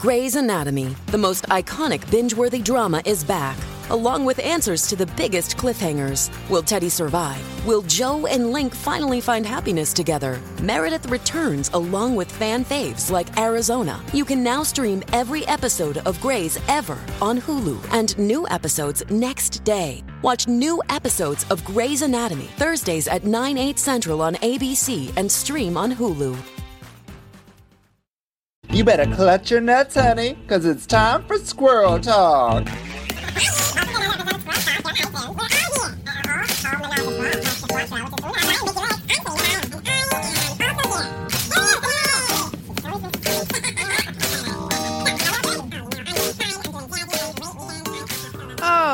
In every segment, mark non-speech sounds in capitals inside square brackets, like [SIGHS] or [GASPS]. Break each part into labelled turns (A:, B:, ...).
A: Grey's Anatomy, the most iconic binge worthy drama, is back, along with answers to the biggest cliffhangers. Will Teddy survive? Will Jo and Link finally find happiness together? Meredith returns along with fan faves like Arizona. You can now stream every episode of Grey's ever on Hulu and new episodes next day. Watch new episodes of Grey's Anatomy Thursdays at 9, 8 central on ABC and stream on Hulu.
B: You better clutch your nuts, honey, because it's time for squirrel talk.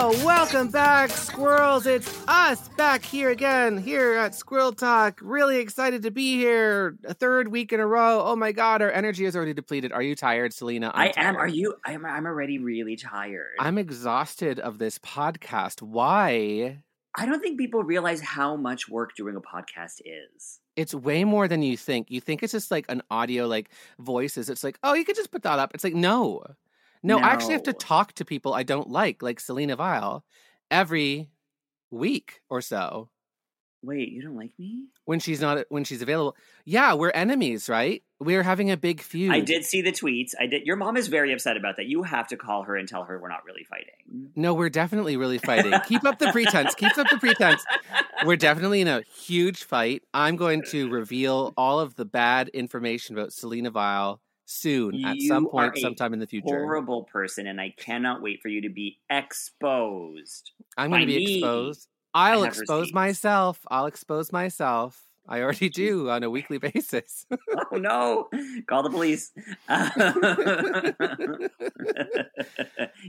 C: Welcome back, squirrels. It's us back here again, here at Squirrel Talk. Really excited to be here. A third week in a row. Oh my god, our energy is already depleted. Are you tired, Selena?
D: I'm I am. Are you? I'm. I'm already really tired.
C: I'm exhausted of this podcast. Why?
D: I don't think people realize how much work doing a podcast is.
C: It's way more than you think. You think it's just like an audio, like voices. It's like, oh, you could just put that up. It's like, no. No, I actually have to talk to people I don't like, like Selena Vile, every week or so.
D: Wait, you don't like me?
C: when she's not when she's available. Yeah, we're enemies, right? We're having a big feud.
D: I did see the tweets. I did. Your mom is very upset about that. You have to call her and tell her we're not really fighting.
C: No, we're definitely really fighting. Keep up the pretense. Keep up the pretense. We're [LAUGHS] definitely in a huge fight. I'm going to reveal all of the bad information about Selena Vile soon at
D: You
C: some
D: are
C: point, sometime in the future.
D: Horrible person, and I cannot wait for you to be exposed.
C: I'm going to be
D: me.
C: exposed. I'll expose myself. I'll expose myself. I already do on a weekly [LAUGHS] basis.
D: Oh no! Call the police. [LAUGHS]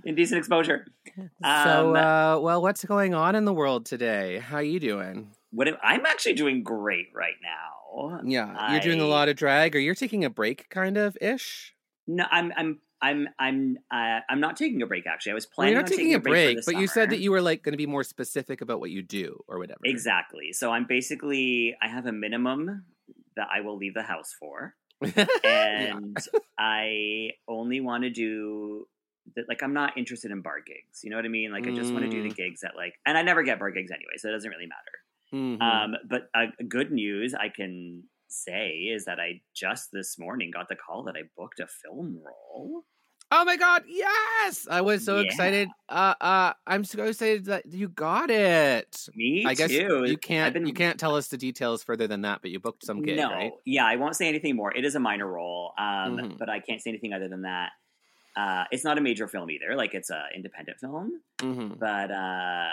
D: Indecent exposure.
C: so,
D: Um,
C: uh, well, what's going on in the world today? How are you doing?
D: What am- I'm actually doing great right now.
C: Yeah, you're doing a lot of drag, or you're taking a break, kind of ish.
D: No, I'm I'm I'm I'm uh, I'm not taking a break. Actually, I was
C: Well,
D: planning
C: you're not
D: on
C: taking a break,
D: the
C: but you said that you were like going to be more specific about what you do or whatever.
D: exactly. So I'm basically I have a minimum that I will leave the house for, [LAUGHS] and I only want to do that. Like I'm not interested in bar gigs. You know what I mean? Like I just want to do the
C: Mm.
D: gigs that like, and I never get bar gigs anyway, so it doesn't really matter.
C: Mhm.
D: Um, but uh, good news I can say is that I just this morning got the call that I booked a film role.
C: oh my god, yes! I was so
D: Yeah.
C: excited. Uh, uh, I'm so excited that you got it.
D: Me
C: I guess
D: too.
C: you can't
D: been-
C: you can't tell us the details further than that, but you booked some gig,
D: no,
C: right?
D: yeah, I won't say anything more. It is a minor role, um,
C: Mhm.
D: but I can't say anything other than that. Uh, it's not a major film either; like it's a independent film,
C: hmm
D: but uh,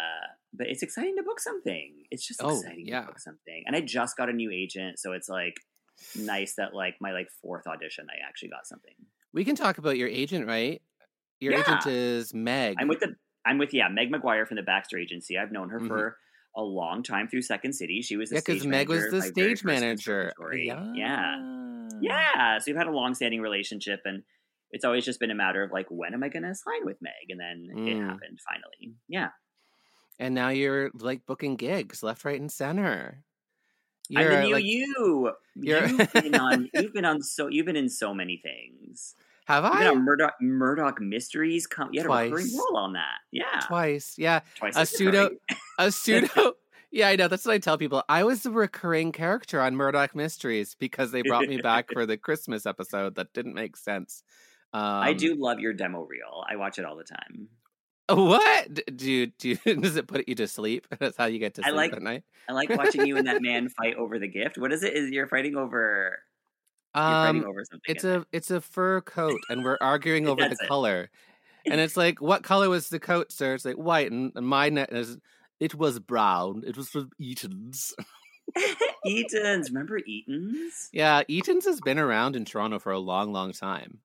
D: but it's exciting to book something. It's just
C: Oh,
D: exciting
C: yeah.
D: to book something, and I just got a new agent, so it's like nice that like my like fourth audition, I actually got something.
C: We can talk about your agent, right? Your agent is Meg.
D: I'm with the I'm with yeah Meg McGuire from the Baxter Agency. I've known her
C: Mhm.
D: for a long time through Second City. She was the
C: yeah,
D: because
C: Meg was the stage manager. Yeah.
D: yeah, yeah. So we've had a long standing relationship, and it's always just been a matter of like when am I going to sign with Meg, and then it
C: Mm.
D: happened finally. Yeah,
C: And now you're like booking gigs left, right, and center.
D: I'm
C: You're
D: the new
C: like,
D: you.
C: you're- [LAUGHS]
D: You've been on. You've been on so. You've been in so many things.
C: have I
D: been on Murdoch Murdoch Mysteries. Come, you had a recurring role on that. Yeah,
C: twice? Yeah,
D: twice.
C: a pseudo, a pseudo. [LAUGHS] [LAUGHS] yeah, I know. That's what I tell people. I was a recurring character on Murdoch Mysteries because they brought me back for the Christmas episode that didn't make sense. Um,
D: I do love your demo reel. I watch it all the time.
C: What do you do? You, [LAUGHS] does it put you to sleep? [LAUGHS] That's how you get to
D: I
C: sleep
D: like-
C: at night.
D: I like watching you and that man fight over the gift. What is it? Is you're fighting over? You're fighting
C: Um,
D: over something.
C: it's a it's a fur coat, and we're arguing over the
D: it.
C: color. And it's like, what color was the coat, sir? It's like white, and, and mine is it was brown. It was from Eaton's. [LAUGHS]
D: Eaton's. Remember Eaton's
C: yeah, Eaton's has been around in Toronto for a long, long time.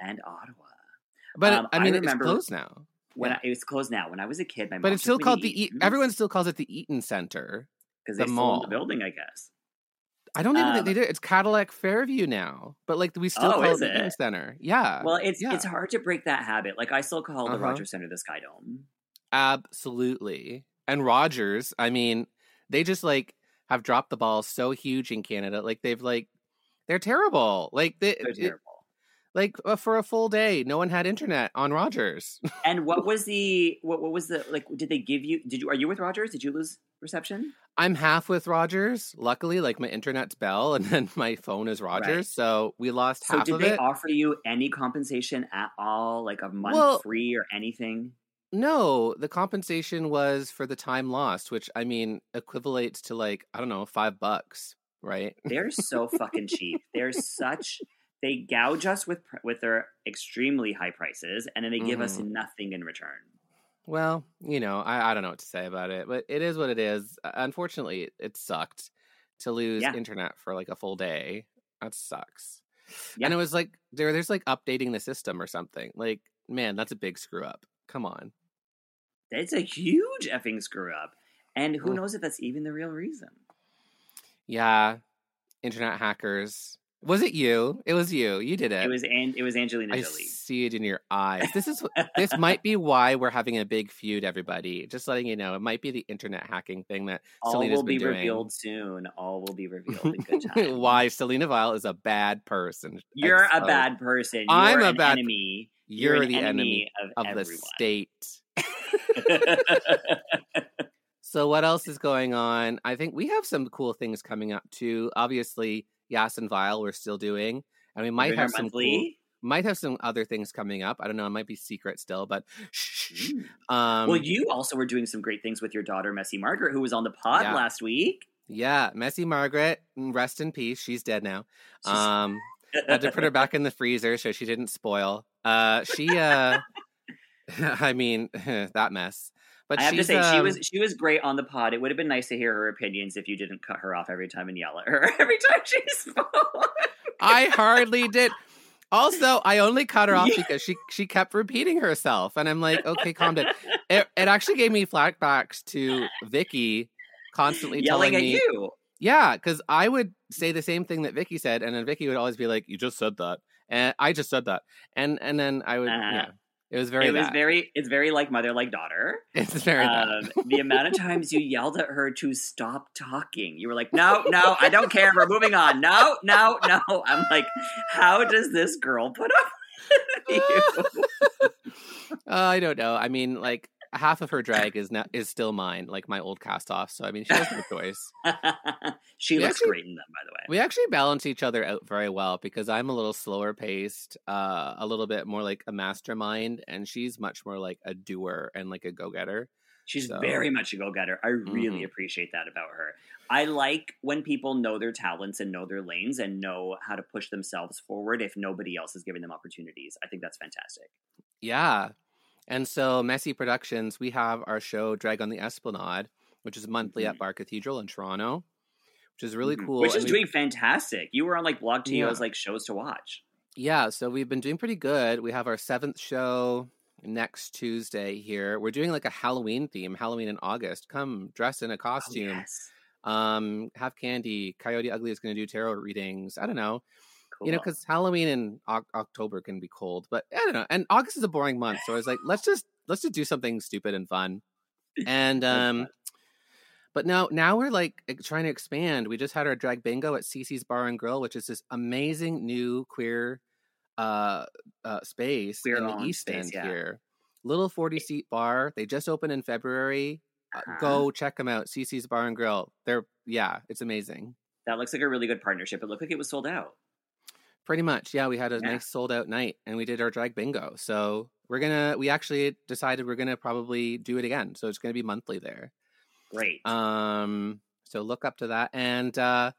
D: and Ottawa.
C: But
D: Um,
C: I
D: I
C: mean,
D: remember-
C: it's closed now.
D: When
C: Yeah.
D: I, it was closed now. When I was a kid, my mom
C: But it's still called the. E- everyone still calls it the Eaton Center.
D: because
C: the
D: they still own
C: mall.
D: the building. I guess.
C: I don't even think
D: Um,
C: they do. It's Cadillac Fairview now, but like we still
D: Oh,
C: call it the Eaton? Center. Yeah.
D: Well, it's
C: yeah.
D: it's hard to break that habit. Like I still call the
C: Uh-huh.
D: Rogers Center the Sky Dome.
C: Absolutely. And Rogers, I mean, they just like have dropped the ball so huge in Canada. Like they've like they're terrible. Like they
D: They're
C: it-
D: terrible.
C: Like uh, for a full day. No one had internet on Rogers. [LAUGHS]
D: And what was the what what was the like? Did they give you? Did you are you with Rogers? Did you lose reception?
C: I'm half with Rogers. Luckily, like my internet's Bell, [LAUGHS] and then my phone is Rogers.
D: Right.
C: So we lost half.
D: So
C: half
D: did
C: of
D: they
C: it.
D: offer you any compensation at all, like a month
C: Well-
D: free or anything?
C: No, the compensation was for the time lost, which I mean equivalates to like I don't know five bucks, right?
D: They're so fucking cheap. They're [LAUGHS] such. They gouge us with with their extremely high prices, and then they give us
C: Mhm.
D: nothing in return.
C: Well, you know, I, I don't know what to say about it, but it is what it is. Uh, Unfortunately, it, it sucked to lose
D: Yeah.
C: internet for like a full day. That sucks.
D: Yeah.
C: And it was like there, there's like updating the system or something. Like, man, that's a big screw up. Come on.
D: It's a huge effing screw up, and who
C: Mm.
D: knows if that's even the real reason.
C: Yeah, internet hackers. Was it you? It was you. You did it.
D: It was An- it was Angelina
C: I
D: Jolie.
C: see it in your eyes. This is [LAUGHS] this might be why we're having a big feud. Everybody, just letting you know, it might be the internet hacking thing that
D: All
C: Selena's
D: will be
C: doing.
D: revealed soon. All will be revealed in good [LAUGHS] time.
C: why Selena Vile is a bad person.
D: You're a bad person. You're
C: I'm a bad-
D: enemy.
C: You're,
D: an
C: the enemy,
D: of,
C: of the state. [LAUGHS] So what else is going on? I think we have some cool things coming up too. Obviously, Yas and Vile we're still doing, and we might have some cool, might have some other things coming up. I don't know. It might be secret still, but shh. Um,
D: well, you also were doing some great things with your daughter, Messy Margaret, who was on the pod
C: Yeah.
D: last week.
C: yeah, Messy Margaret, mm, rest in peace. She's dead now.
D: She's-
C: Um, had to put her back [LAUGHS] in the freezer so she didn't spoil. Uh, she, uh, [LAUGHS] I mean, [LAUGHS] that mess. But
D: I have to say, she
C: um,
D: was she was great on the pod. It would have been nice to hear her opinions if you didn't cut her off every time and yell at her [LAUGHS] every time she [LAUGHS] spoke.
C: I hardly did. Also, I only cut her off
D: Yeah.
C: because she she kept repeating herself, and I'm like, okay, calm down. [LAUGHS] It, it actually gave me flashbacks to Vicky constantly
D: Yelling
C: telling
D: at
C: me,
D: you.
C: yeah, because I would say the same thing that Vicky said, and then Vicky would always be like, "You just said that," and I just said that, and and then I would,
D: Uh-huh.
C: yeah, it was very
D: it was
C: that.
D: very it's very like mother like daughter. [LAUGHS]
C: it's very.
D: Um, the amount of times you yelled at her to stop talking. You were like, "No, no, I don't care. We're moving on. No, no, no." I'm like, "How does this girl put up with you?" [LAUGHS]
C: Uh, I don't know. I mean, like half of her drag is not is still mine, like my old cast off. So I mean, she has no choice. [LAUGHS]
D: she
C: We
D: looks
C: actually-
D: great in them, by the way.
C: We actually balance each other out very well because I'm a little slower paced, uh, a little bit more like a mastermind, and she's much more like a doer and like a go getter.
D: She's
C: So-
D: very much a go getter. I really
C: Mhm.
D: appreciate that about her. I like when people know their talents and know their lanes and know how to push themselves forward if nobody else is giving them opportunities. I think that's fantastic.
C: Yeah. And so, Messy Productions, we have our show Drag on the Esplanade, which is monthly at
D: Mhm.
C: Bar Cathedral in Toronto, which is really
D: Mhm.
C: cool.
D: Which is
C: we-
D: doing fantastic. You were on like Blog
C: Yeah.
D: Like shows to watch.
C: Yeah, so we've been doing pretty good. We have our seventh show next Tuesday here. We're doing like a Halloween theme, Halloween in August. Come dress in a
D: Oh,
C: costume.
D: yes.
C: Um, have candy. Coyote Ugly is going to do tarot readings. I don't know.
D: Cool.
C: You know, because Halloween in Oc- October can be cold, but I don't know. And August is a boring month, so I was like, let's just let's just do something stupid and fun. And um, but now now we're like trying to expand. We just had our drag bingo at CC's Bar and Grill, which is this amazing new queer uh, uh space in the East
D: space,
C: End
D: yeah.
C: here. Little forty seat bar. They just opened in February. Uh,
D: Uh-huh.
C: Go check them out. CC's Bar and Grill. They're yeah, it's amazing.
D: that looks like a really good partnership. It looked like it was sold out.
C: Pretty much, yeah. We had a
D: Yeah.
C: nice sold out night, and we did our drag bingo. So we're gonna. We actually decided we're gonna probably do it again. So it's gonna be monthly there.
D: Great.
C: Um. So look up to that, and uh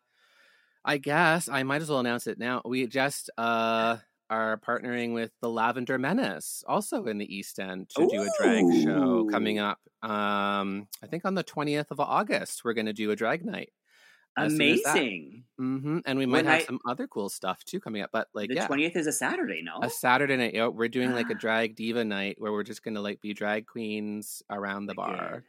C: I guess I might as well announce it now. We just uh are partnering with the Lavender Menace, also in the East End, to do a drag show coming up. Um, I think on the twentieth of August, we're gonna do a drag night.
D: Amazing.
C: Mm-hmm. And we might
D: When
C: have
D: I-
C: some other cool stuff too coming up. But like,
D: The
C: yeah,
D: twentieth is a Saturday, no?
C: a Saturday night. Yeah, we're doing like a
D: Ah.
C: drag diva night where we're just gonna like be drag queens around the bar.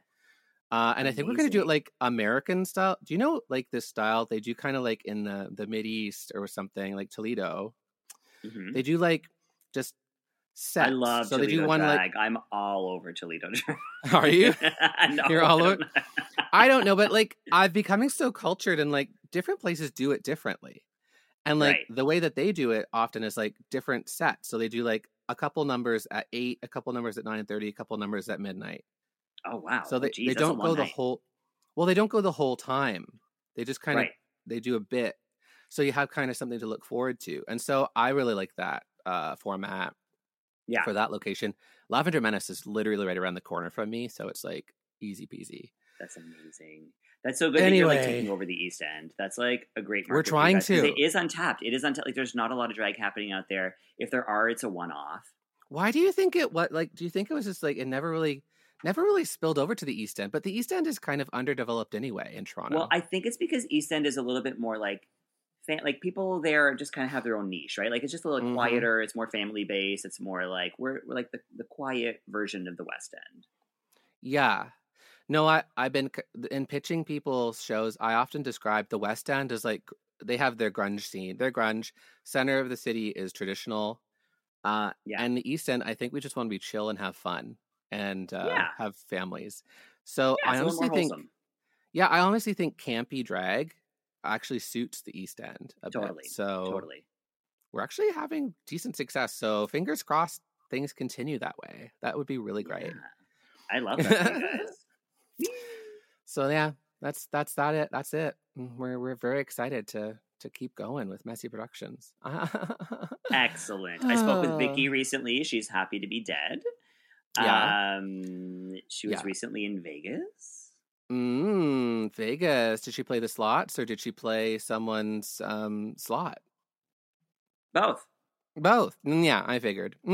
C: Uh, and I think we're gonna do it like American style. Do you know like this style they do kind of like in the the Mid East or something like Toledo?
D: Mhm.
C: They do like just sets.
D: I love
C: so
D: Toledo
C: they do one
D: drag. I'm all over Toledo [LAUGHS] drag.
C: Are you? [LAUGHS]
D: No,
C: You're all over- [LAUGHS] I don't know, but like I'm becoming so cultured and like different places do it differently. And like
D: Right.
C: the way that they do it often is like different sets. So they do like a couple numbers at eight, a couple numbers at nine thirty, a couple numbers at midnight.
D: Oh wow.
C: so
D: Oh,
C: they,
D: geez,
C: they don't go the
D: night.
C: whole well, they don't go the whole time. They just kind
D: Right.
C: of they do a bit. So you have kind of something to look forward to. And so I really like that uh format
D: Yeah.
C: for that location. Lavender Menace is literally right around the corner from me, so it's like easy peasy.
D: That's amazing. That's so good that you're like
C: Anyway.
D: taking over the East End. That's like a great.
C: We're
D: market for you
C: trying to.
D: It is untapped. It is untapped. Like there's not a lot of drag happening out there. If there are, it's a one-off.
C: Why do you think it what like do you think it was just like it never really never really spilled over to the East End, but the East End is kind of underdeveloped anyway in Toronto.
D: Well, I think it's because East End is a little bit more like. Fan, like people there just kind of have their own niche, right? Like it's just a little
C: Mhm.
D: quieter. It's more family based. It's more like we're, we're like the, the quiet version of the West End.
C: Yeah. No, I I've been in pitching people's shows. I often describe the West End as like they have their grunge scene. Their grunge center of the city is traditional, uh,
D: Yeah.
C: and the East End. I think we just want to be chill and have fun and uh,
D: Yeah.
C: have families. So
D: Yeah,
C: I honestly think,
D: wholesome.
C: yeah, I honestly think campy drag actually suits the East End a
D: Totally.
C: bit. So
D: Totally.
C: we're actually having decent success. So fingers crossed, things continue that way. That would be really great.
D: Yeah. I love that. [LAUGHS]
C: So yeah, that's that's that it. That's it. Mm, We're we're very excited to to keep going with Messy Productions.
D: Excellent. I spoke with. Vicky [LAUGHS] recently. She's happy to be dead.
C: Yeah.
D: Um, she was
C: Yeah.
D: recently in Vegas.
C: mm, Vegas. Did she play the slots or did she play someone's um slot?
D: Both.
C: Both. Mm, Yeah, I figured. [LAUGHS] [LAUGHS]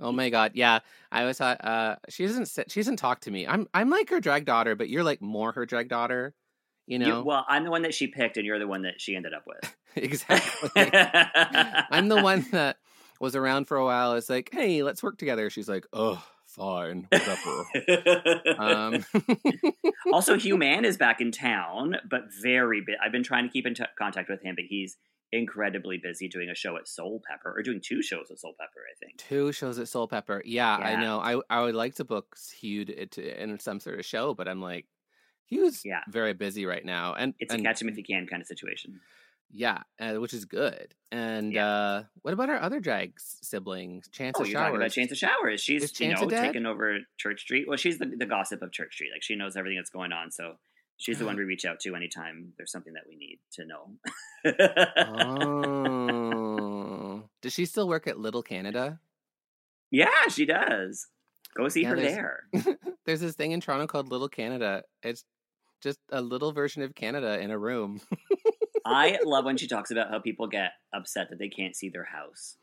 C: oh my god. Yeah, I always thought uh, she doesn't. sit- She doesn't talk to me. I'm. I'm like her drag daughter, but you're like more her drag daughter. You
D: You-
C: know
D: well, I'm the one that she picked, and you're the one that she ended up with. [LAUGHS]
C: exactly. [LAUGHS] I'm the one that was around for a while. It's like, hey, let's work together. She's like, oh, fine, whatever. um, [LAUGHS]
D: also, Hugh Mann is back in town, but very bit. I've been trying to keep in t- contact with him, but he's incredibly busy doing a show at Soul Pepper, or doing two shows at Soul Pepper, I think.
C: two shows at Soul Pepper. Yeah, I know. I I would like to book Hugh in some sort of show, but I'm like, Hugh's
D: Yeah.
C: very busy right now, and
D: It's
C: and,
D: a catch him if you can kind of situation.
C: Yeah, uh, which is good. And
D: Yeah.
C: uh what about our other drag siblings? Chance
D: Oh,
C: of
D: you're talking about
C: Showers.
D: Chance of Showers. She's you know taken over Church Street. Well, she's the, the gossip of Church Street. Like she knows everything that's going on. So she's the uh-huh. one we reach out to anytime there's something that we need to know.
C: oh, [LAUGHS] does she still work at Little Canada?
D: yeah, she does. Go see
C: Yeah,
D: her
C: there's-
D: there. [LAUGHS]
C: There's this thing in Toronto called Little Canada. It's just a little version of Canada in a room.
D: I [LAUGHS] love when she talks about how people get upset that they can't see their house.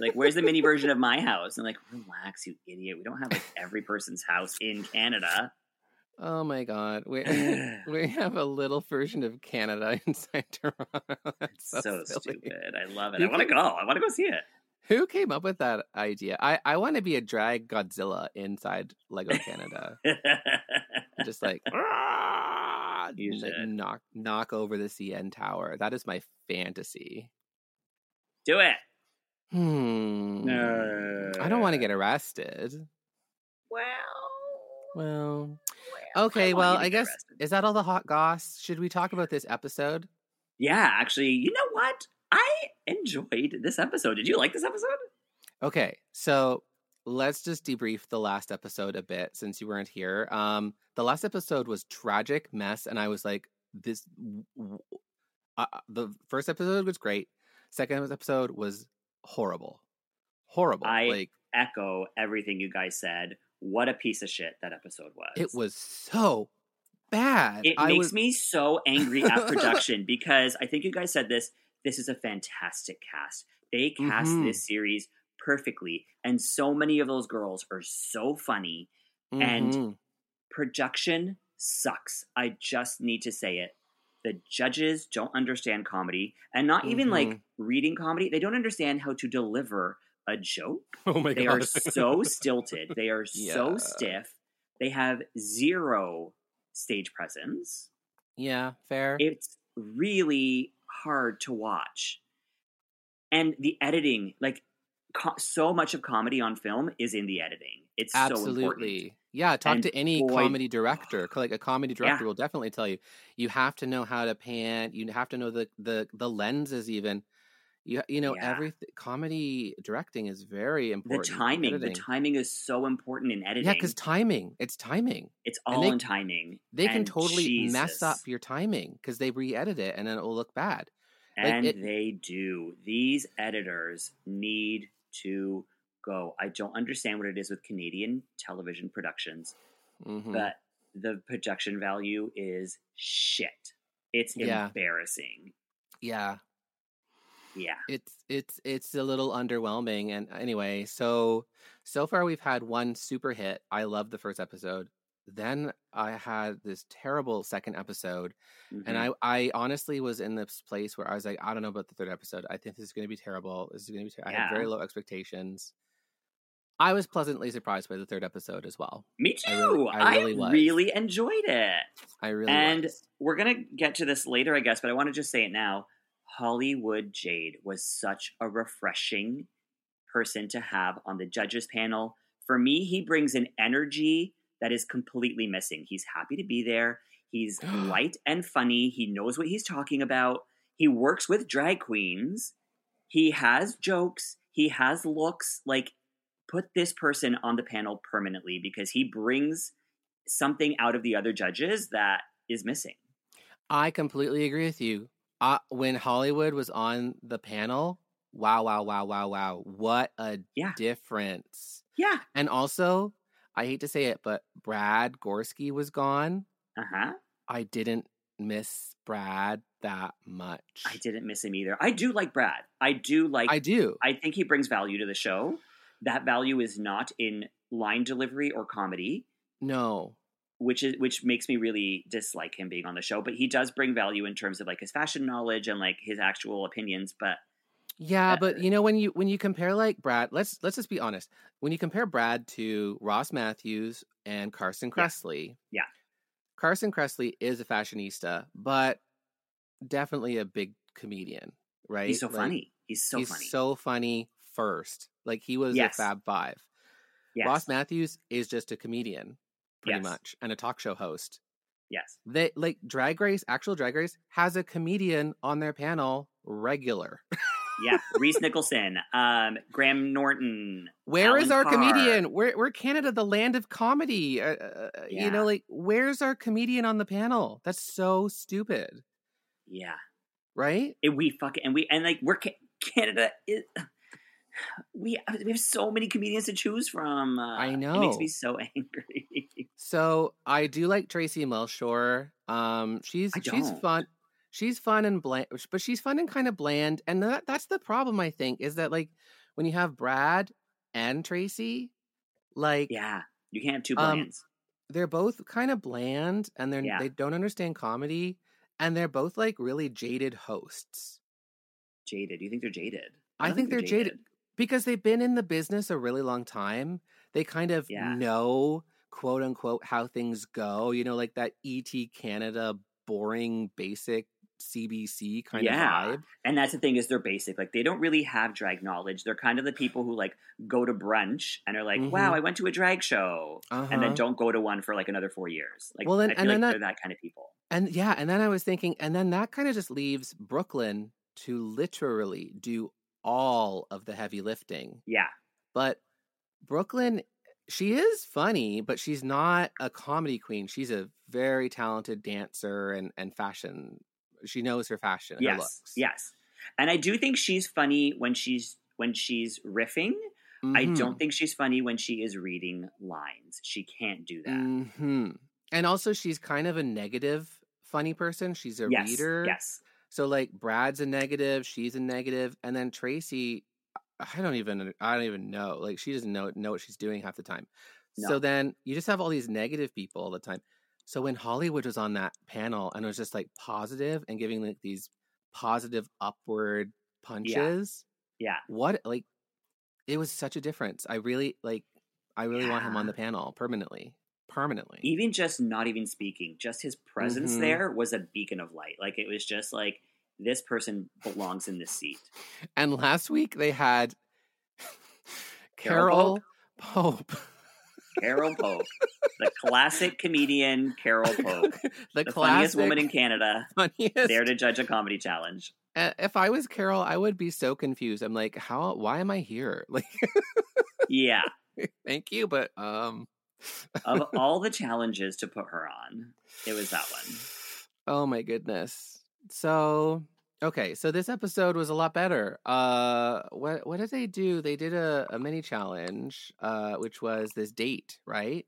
D: Like, where's the mini version of my house? And like, relax, you idiot. We don't have like every person's house in Canada.
C: Oh my god, we [LAUGHS] we have a little version of Canada [LAUGHS] inside Toronto. That's so,
D: so stupid. I love it.
C: You
D: I want to go. I want to go see it.
C: Who came up with that idea? I I want to be a drag Godzilla inside Lego Canada. [LAUGHS] just like "Ah,"
D: You
C: like,
D: should.
C: knock knock over the CN tower. That is my fantasy.
D: Do it.
C: Hmm. No. I don't want to get arrested.
D: Well,
C: Well, okay.
D: want
C: Well, I guess
D: arrested.
C: is that all the hot goss? Should we talk about this episode?
D: Yeah, actually, you know what? I enjoyed this episode. Did you like this episode?
C: Okay, so let's just debrief the last episode a bit since you weren't here. Um, the last episode was tragic mess, and I was like, this. w- Uh, the first episode was great. Second episode was horrible, horrible.
D: I-
C: like
D: Echo everything you guys said. What a piece of shit that episode was.
C: it was so bad.
D: It
C: I
D: makes
C: was,
D: me so angry at [LAUGHS] production because I think you guys said this. This is a fantastic cast. They cast
C: Mhm.
D: this series perfectly, and so many of those girls are so funny. and-
C: Mhm.
D: Production sucks. I just need to say it. The judges don't understand comedy, and not even like
C: Mhm.
D: reading comedy. They don't understand how to deliver a joke. [LAUGHS]
C: oh my
D: They
C: god,
D: are so stilted. They are [LAUGHS] so stiff. They have zero stage presence.
C: yeah, fair.
D: It's really hard to watch. And the editing, like co- so much of comedy on film is in the editing. It's so important.
C: Absolutely. yeah, talk
D: And
C: to any
D: boy-
C: comedy ah. director. Like a comedy director
D: Yeah.
C: will definitely tell you. You have to know how to pan. You have to know the the the lenses even. You you know
D: Yeah.
C: every comedy directing is very important. in
D: timing, the timing is so important in editing.
C: Yeah, because timing. It's timing.
D: it's all
C: they-
D: in timing.
C: They can
D: And
C: totally mess up your timing because they re-edit it and then it will look bad. like,
D: And
C: it-
D: they do. These editors need to go. I don't understand what it is with Canadian television productions,
C: Mhm.
D: but the production value is shit. It's
C: Yeah.
D: embarrassing.
C: yeah,
D: Yeah.
C: it's it's it's a little underwhelming. And anyway, so so far we've had one super hit. I love the first episode. Then I had this terrible second episode, and
D: Mhm.
C: I I honestly was in this place where I was like, I don't know about the third episode. I think this is going to be terrible. This is going to be. Ter- I had very low expectations. I was pleasantly surprised by the third episode as well.
D: Me too.
C: I really- I
D: I
C: really was.
D: really enjoyed it.
C: I really
D: And
C: was.
D: we're gonna get to this later, I guess, but I want to just say it now. Hollywood Jade was such a refreshing person to have on the judges panel. For me, he brings an energy that is completely missing. He's happy to be there. He's [GASPS] light and funny. He knows what he's talking about. He works with drag queens. He has jokes. He has looks. Like, put this person on the panel permanently because he brings something out of the other judges that is missing.
C: I completely agree with you. Uh, when Hollywood was on the panel, wow, wow, wow, wow, wow. What a
D: Yeah.
C: difference.
D: Yeah.
C: And also, I hate to say it, but Brad Goreski was gone.
D: Uh huh.
C: I didn't miss Brad that much.
D: I didn't miss him either. I do like Brad. I do like.
C: I do.
D: I think he brings value to the show. That value is not in line delivery or comedy,
C: no.
D: Which is which makes me really dislike him being on the show. But he does bring value in terms of like his fashion knowledge and like his actual opinions. But
C: Yeah, but you know when you when you compare like Brad, let's let's just be honest. When you compare Brad to Ross Mathews and Carson
D: Yeah.
C: Kressley,
D: Yeah.
C: Carson Kressley is a fashionista, but definitely a big comedian, right?
D: he's so
C: Like,
D: funny. He's so
C: he's
D: funny.
C: so funny first. Like he was
D: Yes.
C: a Fab Five.
D: yes.
C: Ross Mathews is just a comedian, pretty
D: Yes.
C: much, and a talk show host.
D: yes.
C: They like Drag Race, actual Drag Race has a comedian on their panel regular. [LAUGHS]
D: Yeah. Reese Nicholson, um, Graham Norton.
C: Where is
D: Alan
C: our
D: Carr.
C: comedian? We're we're Canada, the land of comedy. Uh, uh, You know, like where's our comedian on the panel? That's so stupid,
D: Yeah.
C: right?
D: And we fucking and we and like we're Ca- Canada is we we have so many comedians to choose from. Uh,
C: I know.
D: It makes me so [LAUGHS] angry.
C: So I do like Tracy Melchior. Um, she's
D: I
C: she's fun. She's fun and bland, but she's fun and kind of bland. And that that's the problem. I think is that like when you have Brad and Tracy, like
D: yeah, you can't have two
C: Um, they're both kind of bland and they're
D: Yeah.
C: they don't understand comedy and they're both like really jaded hosts.
D: jaded. Do You think they're jaded?
C: I,
D: don't
C: think, they're jaded. Because they've been in the business a really long time. They kind of
D: Yeah.
C: know quote unquote how things go, you know, like that ET Canada boring basic CBC kind
D: Yeah.
C: of vibe.
D: And that's the thing is they're basic. Like they don't really have drag knowledge. They're kind of the people who like go to brunch and are like,
C: Mhm.
D: "Wow, I went to a drag show," and
C: Uh-huh.
D: then don't go to one for like another four years. Like,
C: Well, then- and
D: like
C: then that-
D: they're that kind of people.
C: And yeah, and then I was thinking, and then that kind of just leaves Brooklyn to literally do all of the heavy lifting.
D: Yeah,
C: But Brooklyn, she is funny, but she's not a comedy queen. She's a very talented dancer and, and fashion. She knows her fashion, her
D: yes,
C: looks.
D: yes. And I do think she's funny when she's when she's riffing. I
C: Mhm.
D: don't think she's funny when she is reading lines. She can't do that.
C: Mhm. And also, she's kind of a negative funny person. She's a
D: yes,
C: reader.
D: yes,
C: So like Brad's a negative, she's a negative, and then Tracy, I don't even I don't even know. Like she doesn't know know what she's doing half the time.
D: No.
C: So then you just have all these negative people all the time. So when Hollywood was on that panel and it was just like positive and giving like these positive upward punches,
D: yeah.
C: what like it was such a difference. I really like I really want him on the panel permanently. Permanently.
D: Even just not even speaking, just his presence
C: Mhm.
D: there was a beacon of light. Like it was just like this person belongs in this seat.
C: And last week they had [LAUGHS] Carole
D: Carole
C: Pope.
D: Carole Pope, the [LAUGHS] classic comedian Carole Pope, [LAUGHS]
C: the,
D: the funniest woman in Canada,
C: funniest.
D: there to judge a comedy challenge.
C: If I was Carole, I would be so confused. I'm like, how? Why am I here? Like,
D: Yeah,
C: thank you, but um,
D: of [LAUGHS] all the challenges to put her on, it was that one.
C: oh my goodness. So okay, so this episode was a lot better. Uh, what what did they do? They did a, a mini challenge, uh, which was this date, right?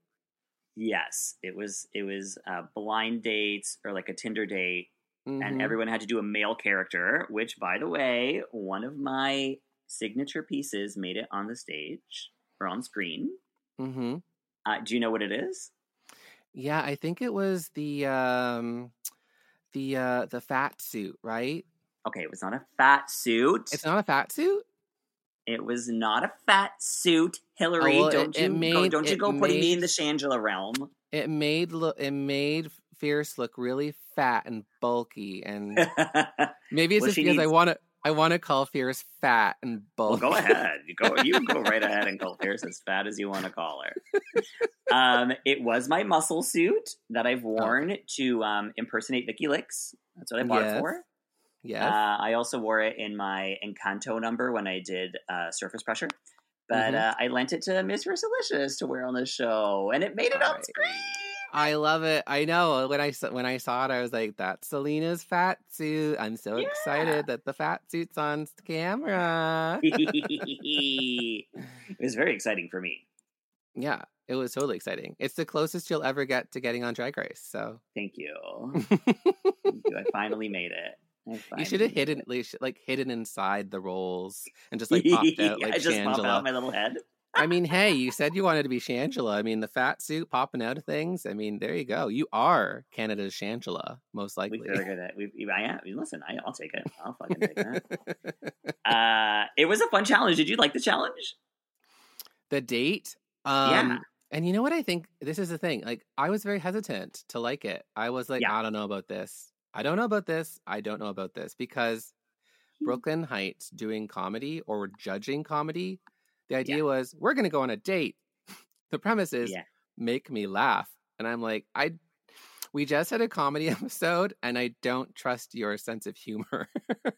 D: Yes, it was. It was uh, blind dates or like a Tinder date, and
C: Mhm.
D: everyone had to do a male character. Which, by the way, one of my signature pieces made it on the stage or on screen.
C: Mm-hmm.
D: Uh, do you know what it is?
C: Yeah, I think it was the um, the uh, the fat suit, right?
D: Okay, it was not a fat suit.
C: It's not a fat suit.
D: It was not a fat suit, Hillary.
C: Oh, well,
D: don't
C: it-
D: you
C: it
D: go, don't you go putting me in the Shangela realm?
C: It made look it made Fierce look really fat and bulky, and [LAUGHS] maybe it's
D: Well,
C: just because I want to I want to call Fierce fat and
D: well, go ahead. You go. You go right [LAUGHS] ahead and call Fierce as fat as you want to call her. Um, it was my muscle suit that I've worn to um, impersonate Vicky Licks. That's what I bought
C: Yes.
D: it for.
C: Yes.
D: Uh, I also wore it in my Encanto number when I did uh, Surface Pressure. But
C: Mhm.
D: uh, I lent it to Miss Fiercalicious to wear on the show, and it made it on
C: Right.
D: screen.
C: I love it. I know when I when I saw it, I was like, "That's Selena's fat suit." I'm so
D: Yeah.
C: excited that the fat suit's on camera. [LAUGHS]
D: it was very exciting for me.
C: yeah, it was totally exciting. It's the closest you'll ever get to getting on Drag Race. So
D: Thank you. Thank you. I [LAUGHS] finally made it.
C: You should have hidden,
D: it.
C: like, hidden inside the rolls and just like popped [LAUGHS] out like
D: I just pop out my little head.
C: I mean, hey, you said you wanted to be Shangela. I mean, the fat suit popping out of things. I mean, there you go. You are Canada's Shangela, most likely.
D: We figured it. We, I am. Listen, I, I'll take it. I'll fucking take that. [LAUGHS] Uh, it was a fun challenge. Did you like the challenge?
C: the date. Um,
D: Yeah.
C: And you know what I think? This is the thing. Like, I was very hesitant to like it. I was like,
D: Yeah.
C: I don't know about this. I don't know about this. I don't know about this because
D: Hmm.
C: Brooklyn Hytes doing comedy or judging comedy, the idea
D: Yeah.
C: was we're going to go on a date. [LAUGHS] The premise is
D: Yeah.
C: make me laugh. And I'm like, I we just had a comedy [LAUGHS] episode and I don't trust your sense of humor.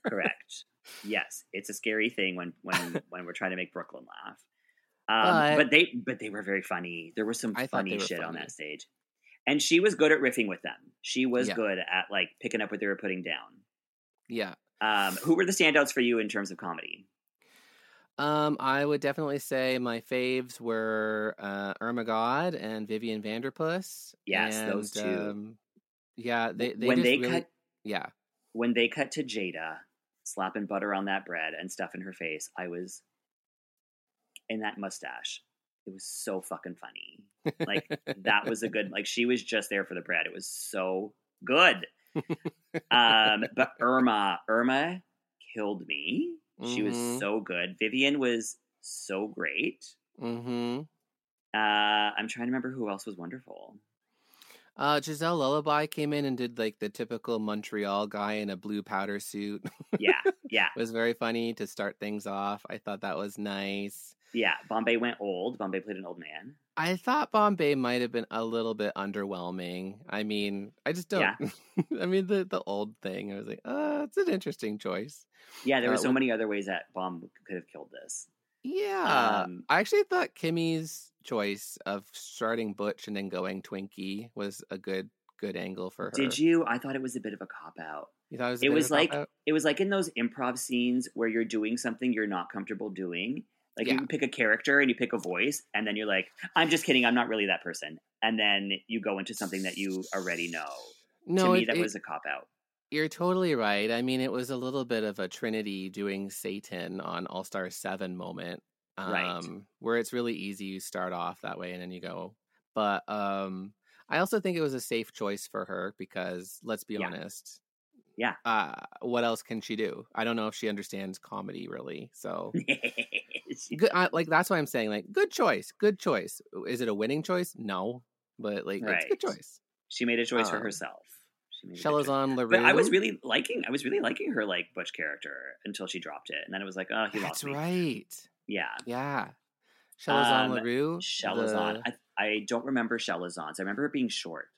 D: Correct. Yes, it's a scary thing when when [LAUGHS] when we're trying to make Brooklyn laugh. Um,
C: But-
D: but, they but they were very funny. There was some
C: I
D: funny shit on that stage, and she was good at riffing with them. She was
C: Yeah.
D: good at like picking up what they were putting down.
C: yeah.
D: Um, who were the standouts for you in terms of comedy?
C: Um, I would definitely say my faves were uh, Irma Gerd and Vivian Vanderpuss.
D: Yes, those two.
C: Um, yeah, they, they
D: when they
C: really,
D: cut
C: yeah,
D: when they cut to Jada slapping butter on that bread and stuff in her face, I was in that mustache. It was so fucking funny. Like that was a good [LAUGHS] like she was just there for the bread. It was so good. [LAUGHS] Um but Irma, Irma killed me. She was
C: Mhm.
D: so good. Vivian was so great.
C: mm-hmm.
D: Uh I'm trying to remember who else was wonderful.
C: Uh, Giselle Lullaby came in and did like the typical Montreal guy in a blue powder suit.
D: Yeah, [LAUGHS] yeah,
C: it was very funny to start things off. I thought that was nice.
D: yeah. Bombae went old. Bombae played an old man.
C: I thought Bombae might have been a little bit underwhelming. I mean, I just don't.
D: Yeah. [LAUGHS]
C: I mean, the the old thing. I was like, uh, it's an interesting choice.
D: Yeah, there were
C: Uh,
D: so
C: wh-
D: many other ways that Bomb could have killed this.
C: Yeah,
D: Um,
C: I actually thought Kimmy's choice of starting Butch and then going Twinkie was a good good angle for her.
D: Did you? I thought it was a bit of a cop out.
C: You thought it was? a
D: It
C: bit of
D: was like it was like in those improv scenes where you're doing something you're not comfortable doing. Like
C: Yeah.
D: you pick a character and you pick a voice, and then you're like, "I'm just kidding. I'm not really that person." And then you go into something that you already know.
C: no,
D: to me,
C: it-
D: that
C: it-
D: was a cop out.
C: You're totally right. I mean, it was a little bit of a Trinity doing Satan on All Star 7 moment. Um,
D: Right.
C: Where it's really easy. You start off that way and then you go. But um, I also think it was a safe choice for her because let's be
D: Yeah.
C: honest.
D: Yeah.
C: Uh, what else can she do? I don't know if she understands comedy really. So, [LAUGHS] good, I, like, that's why I'm saying, like, good choice. Good choice. Is it a winning choice? No. But, like, it's a good choice.
D: she made a choice for
C: Um,
D: herself. She made good choice.
C: Chelazon Leroux.
D: But I was really liking. I was really liking her like Butch character until she dropped it, and then it was like, oh, he
C: That's
D: lost me.
C: right.
D: Yeah,
C: Yeah. Chelazon
D: Um,
C: Leroux.
D: Chelazon.
C: the-
D: I, I don't remember Chelazon's. I remember it being short.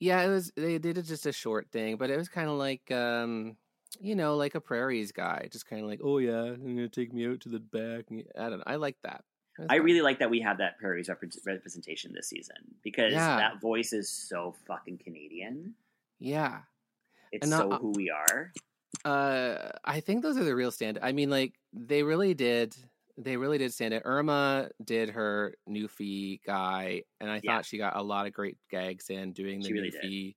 C: Yeah, it was. They did just a short thing, but it was kind of like, um, you know, like a prairies guy, just kind of like, oh yeah, I'm gonna take me out to the back. I don't know. I like that.
D: I really like that we have that Prairie's repre- representation this season because
C: Yeah.
D: that voice is so fucking Canadian.
C: yeah.
D: It's
C: And, uh,
D: so
C: uh,
D: who we are.
C: Uh, I think those are the real stand. I mean, like they really did. They really did stand it. Irma did her Newfie guy, and I
D: Yeah.
C: thought she got a lot of great gags in doing the
D: She really.
C: Newfie,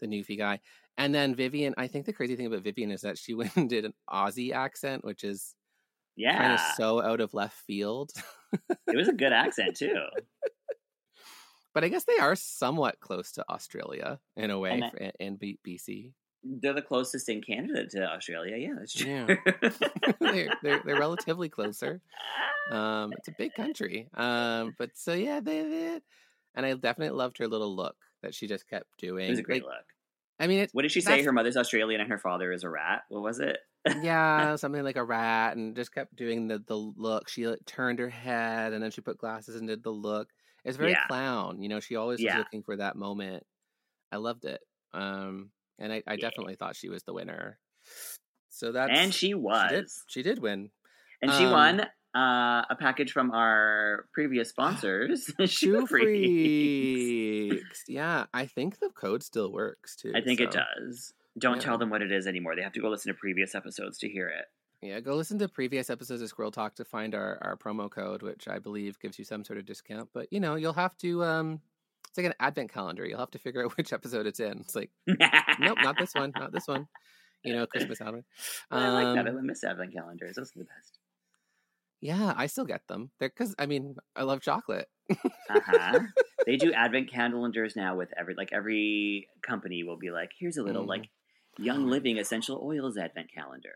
C: the Newfie guy. And then Vivian, I think the crazy thing about Vivian is that she [LAUGHS] went and did an Aussie accent, which is
D: Yeah,
C: kind of so out of left field.
D: it was a good [LAUGHS] accent too.
C: but I guess they are somewhat close to Australia in a way,
D: And I-
C: for- in, in B- BC.
D: They're the closest in Canada to Australia. Yeah, that's true.
C: Yeah. [LAUGHS] they're, they're they're relatively closer. Um, it's a big country. Um, but so yeah, they did, and I definitely loved her little look that she just kept doing.
D: it was a great
C: Like,
D: look.
C: I mean, it's
D: What did she say? Her mother's Australian and her father is a rat. What was it?
C: yeah, [LAUGHS] something like a rat, and just kept doing the the look. She like, turned her head, and then she put glasses and did the look. It's very
D: Yeah.
C: clown. You know, she always
D: Yeah.
C: was looking for that moment. I loved it. Um, and I, I
D: Yeah.
C: definitely thought she was the winner. So that
D: and she
C: she did.
D: was.
C: She did win.
D: And she
C: Um,
D: won uh, a package from our previous sponsors, [LAUGHS]
C: Shoe
D: Freaks.
C: freaks. yeah, I think the code still works too.
D: I think it does. Don't
C: yeah.
D: tell them what it is anymore. They have to go listen to previous episodes to hear it.
C: Yeah, go listen to previous episodes of Squirrel Talk to find our, our promo code, which I believe gives you some sort of discount. But you know, you'll have to um it's like an advent calendar. You'll have to figure out [LAUGHS] which episode it's in. It's like, nope, not this one, not this one. You know, Christmas album. [LAUGHS]
D: I like that. I
C: Um,
D: miss advent calendars. Those are the best.
C: Yeah, I still get them. They're because I mean, I love chocolate.
D: Uh huh. [LAUGHS] they do advent calendars now with every like every company will be like, here's a little
C: Mm.
D: like Young Living essential oils advent calendar.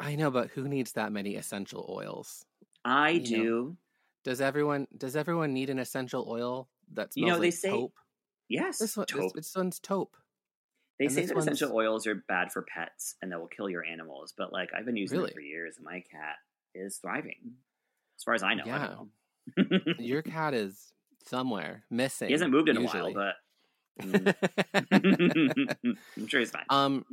C: I know, but who needs that many essential oils?
D: I
C: You
D: do.
C: know, Does everyone does everyone need an essential oil that smells
D: You know, they
C: like
D: say-
C: taupe?
D: Yes.
C: This one, this,
D: taupe.
C: this one's taupe.
D: they
C: and
D: say that
C: one's-
D: essential oils are bad for pets and that will kill your animals, but like I've been using
C: Really?
D: them for years and my cat is thriving. As far as I know. I
C: Yeah.
D: don't know.
C: Your cat is somewhere missing.
D: he hasn't moved in
C: usually.
D: a while, but [LAUGHS] mm, [LAUGHS] I'm sure he's fine.
C: um,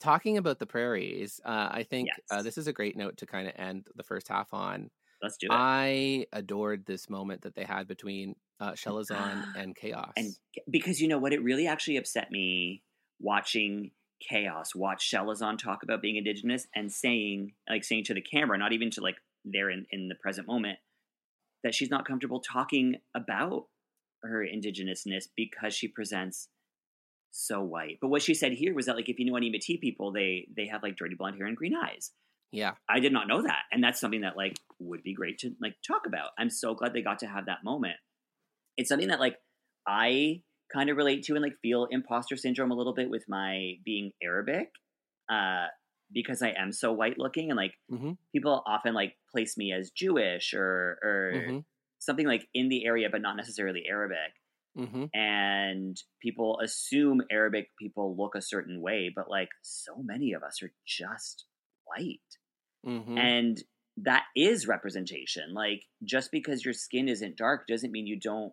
C: talking about the prairies, uh, I think uh, this is a great note to kind of end the first half on.
D: Let's do it.
C: I adored this moment that they had between uh, Chelazon and Kaos.
D: and because you know what, it really actually upset me watching Kaos watch Chelazon talk about being indigenous and saying, like, saying to the camera, not even to like there in, in the present moment, that she's not comfortable talking about her indigenousness because she presents so white. But what she said here was that like if you know any Métis people, they they have like dirty blonde hair and green eyes.
C: yeah,
D: I did not know that, and that's something that like would be great to like talk about. I'm so glad they got to have that moment. It's something that like I kind of relate to and like feel imposter syndrome a little bit with my being Arabic, uh, because I am so white looking, and like
C: Mhm.
D: people often like place me as Jewish or or
C: Mhm.
D: something like in the area, but not necessarily Arabic
C: hmm
D: and people assume Arabic people look a certain way, but like so many of us are just white.
C: hmm
D: And that is representation. Like just because your skin isn't dark doesn't mean you don't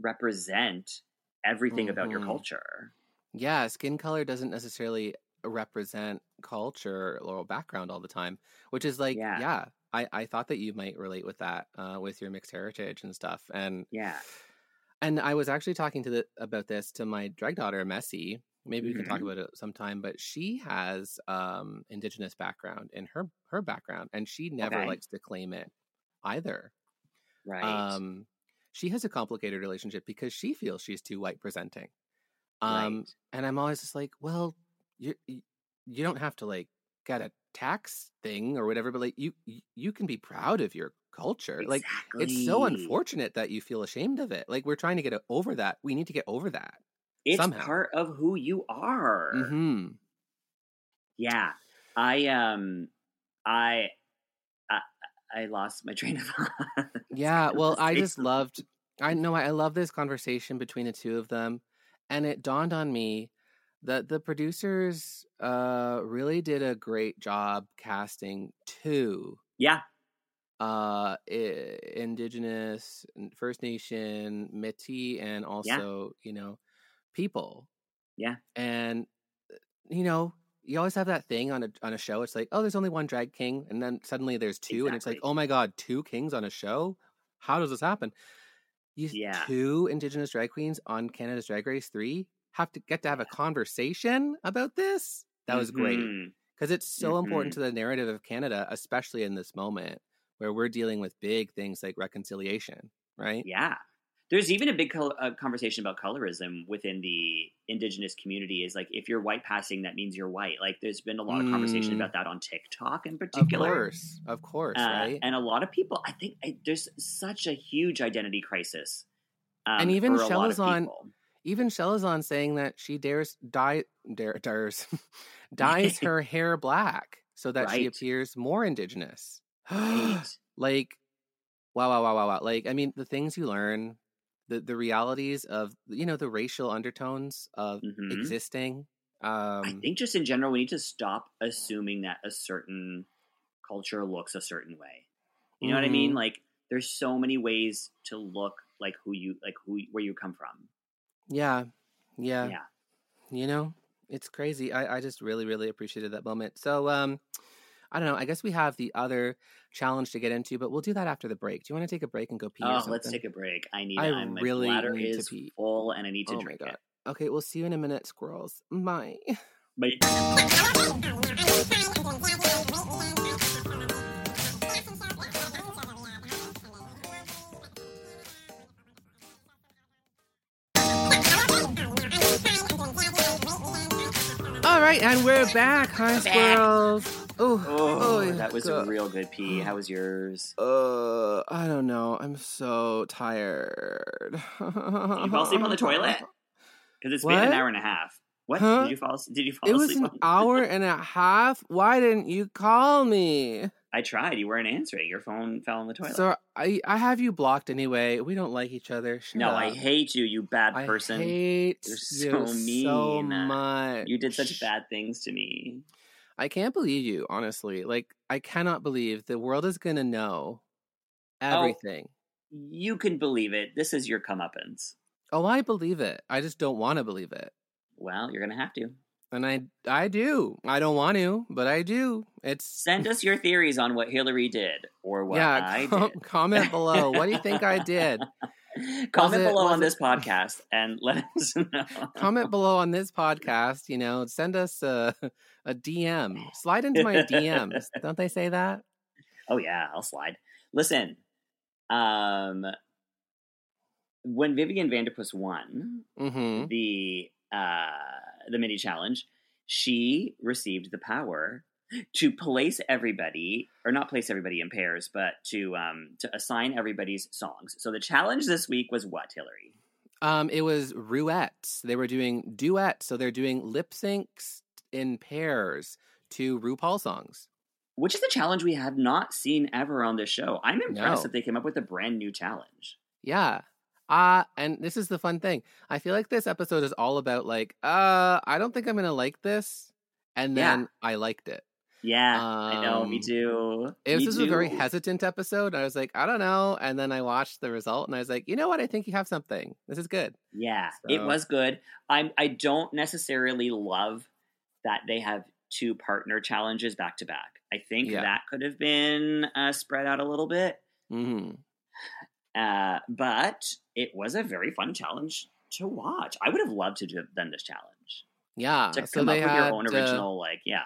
D: represent everything about your
C: Mhm.
D: culture.
C: yeah. Skin color doesn't necessarily represent culture or background all the time, which is like,
D: Yeah.
C: yeah. I, I thought that you might relate with that uh, with your mixed heritage and stuff, and
D: Yeah.
C: And I was actually talking to the about this to my drag daughter Messy. Maybe we can talk
D: Mhm.
C: about it sometime. But she has um indigenous background in her her background, and she never
D: Okay.
C: likes to claim it either.
D: Right.
C: Um, she has a complicated relationship because she feels she's too white presenting. Um,
D: right.
C: and I'm always just like, well, you you don't have to like get a tax thing or whatever, but like you you- can be proud of your culture. Like it's so unfortunate that you feel ashamed of it. Like we're trying to get over that. We need to get over that.
D: It's
C: somehow.
D: part of who you are.
C: hmm
D: Yeah. I um I I, I lost my train of thought. [LAUGHS]
C: Yeah. Well, I just loved. I know I love this conversation between the two of them, and it dawned on me that the producers uh really did a great job casting two
D: Yeah.
C: uh i- indigenous first nation métis and also you know people
D: Yeah.
C: and uh, you know you always have that thing on a on a show it's like oh there's only one drag king and then suddenly there's two and it's like oh my god two kings on a show how does this happen you
D: Yeah.
C: two indigenous drag queens on canada's drag race 3 have to get to have a conversation about this that was great
D: Mhm.
C: because it's so important
D: Mm-hmm.
C: to the narrative of Canada, especially in this moment where we're dealing with big things like reconciliation, right?
D: Yeah. There's even a big col- uh, conversation about colorism within the indigenous community. Is like if you're white passing, that means you're white. Like there's been a lot of conversation
C: Mm.
D: about that on TikTok in
C: Of
D: particular.
C: course, of course,
D: Uh,
C: right?
D: And a lot of people, I think I, there's such a huge identity crisis. Um,
C: And even
D: for a lot of Chelazon-
C: Even Chelazon saying that she dares dye, dare, dares, [LAUGHS] dyes [LAUGHS] her hair black so that she appears more indigenous.
D: Right. [GASPS]
C: like, wow, wow, wow, wow, wow. Like, I mean, the things you learn, the the realities of you know the racial undertones of
D: Mhm.
C: existing. Um,
D: I think just in general, we need to stop assuming that a certain culture looks a certain way. You know what I mean?
C: Mhm.
D: Like, there's so many ways to look like who you like who where you come from.
C: Yeah, yeah,
D: Yeah.
C: You know, it's crazy. I I just really really appreciated that moment. So um, I don't know. I guess we have the other challenge to get into, but we'll do that after the break. Do you want to take a break and go pee? or
D: Oh,
C: something?
D: let's take a break. I need.
C: I
D: I'm, my
C: really
D: bladder
C: need to pee.
D: full, and I need to
C: Oh my
D: drink
C: god. Okay, we'll see you in a minute, squirrels. Bye.
D: it. But
C: All right, and we're back. Hi,
D: back.
C: squirrels. Ooh,
D: oh,
C: yeah,
D: that was
C: God.
D: a real good pee. How was yours?
C: Uh, I don't know. I'm so tired.
D: Did you fall asleep on the toilet? Because it's been an hour and a half. What
C: Huh?
D: did you fall? Did you fall
C: It was an hour and a half. Why didn't you call me?
D: I tried. You weren't answering. Your phone fell in the toilet.
C: So I I have you blocked anyway. We don't like each other. Shut
D: no,
C: up.
D: I hate you, you bad
C: I
D: person.
C: hate
D: You're
C: you
D: so
C: so much.
D: You did such bad things to me.
C: I can't believe you, honestly. Like I cannot believe the world is gonna know oh, everything.
D: You can believe it. This is your comeuppance.
C: Oh, I believe it. I just don't want to believe it.
D: Well, you're gonna have to.
C: And I I do. I don't want to, but I do. It's
D: Send us your theories on what Hillary did or what
C: yeah.
D: I
C: com-
D: did.
C: comment below. What do you think I did? [LAUGHS]
D: Comment
C: it-
D: below on
C: it-
D: this podcast and let us [LAUGHS] know.
C: comment below on this podcast. You know, send us uh, a [LAUGHS] a DM. Slide into my DMs. [LAUGHS] Don't they say that?
D: Oh yeah, I'll slide. Listen, um, when Vivian Vanderpuss won
C: Mm-hmm.
D: the uh, the mini challenge, she received the power to place everybody, or not place everybody in pairs, but to um, to assign everybody's songs. So the challenge this week was what, Hillary?
C: Um, it was ruettes. They were doing duets, so they're doing lip syncs in pairs to RuPaul songs.
D: Which is a challenge we have not seen ever on this show. I'm impressed
C: No.
D: that they came up with a brand new challenge.
C: Yeah. Uh, and this is the fun thing. I feel like this episode is all about like, uh, I don't think I'm gonna like this. And
D: Yeah.
C: then I liked it.
D: Yeah, I know. Me
C: Um,
D: too.
C: It was
D: Me
C: a very hesitant episode. I was like, I don't know. And then I watched the result and I was like, you know what? I think you have something. This is good.
D: Yeah, it was good. I'm. I don't necessarily love that they have two partner challenges back to back. I think
C: Yeah.
D: that could have been uh, spread out a little bit.
C: hmm
D: Uh, but it was a very fun challenge to watch. I would have loved to have done this challenge
C: Yeah.
D: to
C: Uh, so
D: come up
C: they
D: with your own
C: uh,
D: original, like yeah,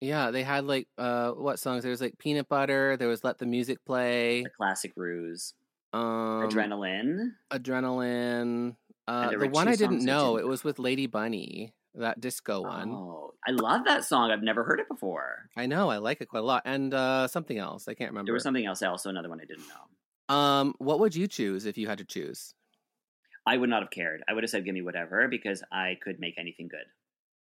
C: yeah, they had like uh what songs? There was like peanut butter. There was let the music play.
D: the classic ruse,
C: Um,
D: adrenaline.
C: adrenaline. Uh, the one I didn't know.
D: didn't
C: It was with Lady Bunny. That disco one.
D: Oh, I love that song. I've never heard it before.
C: I know. I like it quite a lot. And uh, something else. I can't remember.
D: There was something else, also another one I didn't know.
C: Um, what would you choose if you had to choose?
D: I would not have cared. I would have said, "Give me whatever," because I could make anything good.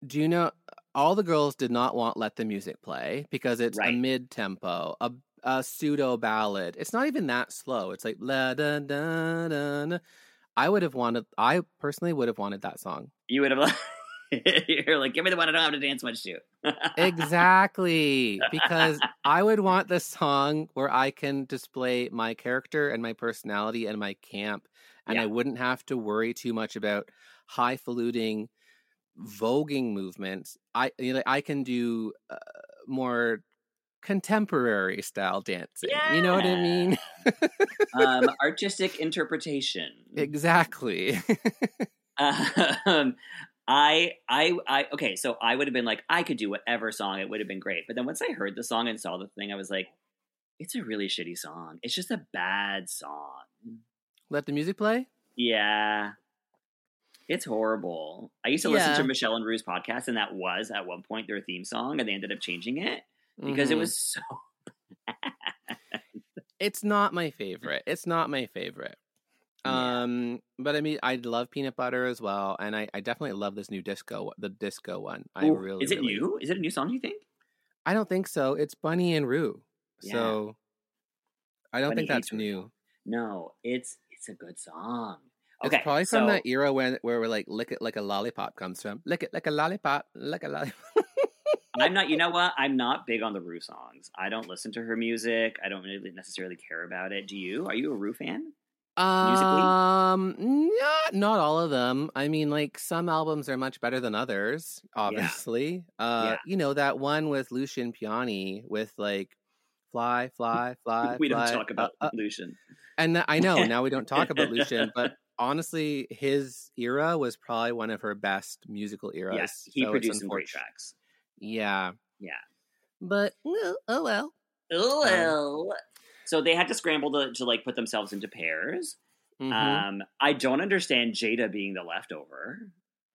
C: Do you know all the girls did not want let the music play because it's a mid tempo, a, a pseudo ballad. It's not even that slow. It's like la da da. da. I would have wanted. I personally would have wanted that song.
D: You would have. [LAUGHS] [LAUGHS] You're like, give me the one I don't have to dance much to. [LAUGHS]
C: exactly because [LAUGHS] i would want the song where i can display my character and my personality and my camp and i wouldn't have to worry too much about highfalutin voguing movements. I you know i can do uh, more contemporary style dancing you know what i mean?
D: Um, artistic interpretation.
C: exactly.
D: Um, I, I, I, okay, so I would have been like, I could do whatever song, it would have been great. But then once I heard the song and saw the thing, I was like, it's a really shitty song. It's just a bad song.
C: let the music play
D: Yeah. It's horrible. I used to listen to Michelle and Ru's podcast, and that was at one point their theme song, and they ended up changing it because it
C: Mhm.
D: was so. [LAUGHS]
C: it's not my favorite. It's not my favorite.
D: Yeah.
C: Um, but I mean, I love peanut butter as well, and I, I definitely love this new disco, the disco one. I
D: Ooh,
C: really
D: is it
C: really-
D: new? Is it a new song? You think?
C: I don't think so. It's Bunny and Ru,
D: Yeah.
C: so I don't
D: Bunny
C: think that's new.
D: No, it's it's a good song.
C: It's
D: Okay,
C: probably from
D: so-
C: that era when where we're like lick it like a lollipop comes from. Lick it like a lollipop, like a lollipop.
D: I'm not. You [LAUGHS] know what? I'm not big on the Ru songs. I don't listen to her music. I don't really necessarily care about it. Do you? Are you a Ru fan? Musically?
C: Um, not not all of them. I mean, like some albums are much better than others. Obviously, uh,
D: Yeah.
C: you know that one with Lucian Piane with like "Fly, Fly, Fly."
D: we don't talk about
C: uh, uh,
D: Lucian.
C: and th- I know now we don't talk about [LAUGHS] Lucian, but honestly, his era was probably one of her best musical eras.
D: Yes, he
C: so
D: produced some great tracks.
C: Yeah,
D: Yeah.
C: but well, oh well.
D: Oh
C: Um,
D: well. So they had to scramble to, to like put themselves into pairs.
C: Mhm.
D: Um, I don't understand Jada being the leftover.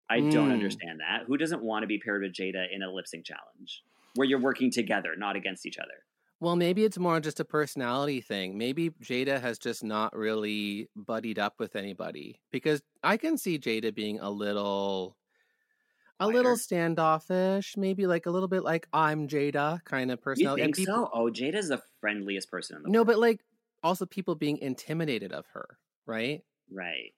D: I don't
C: Mm.
D: understand that. Who doesn't want to be paired with Jada in a lip sync challenge where you're working together, not against each other?
C: Well, maybe it's more just a personality thing. Maybe Jada has just not really buddied up with anybody because I can see Jada being a little a little standoffish, maybe like a little bit like I'm Jada kind of
D: You
C: personality.
D: think
C: people,
D: so? Oh, Jada's the friendliest person in the
C: No,
D: world.
C: but like also people being intimidated of her, right?
D: right.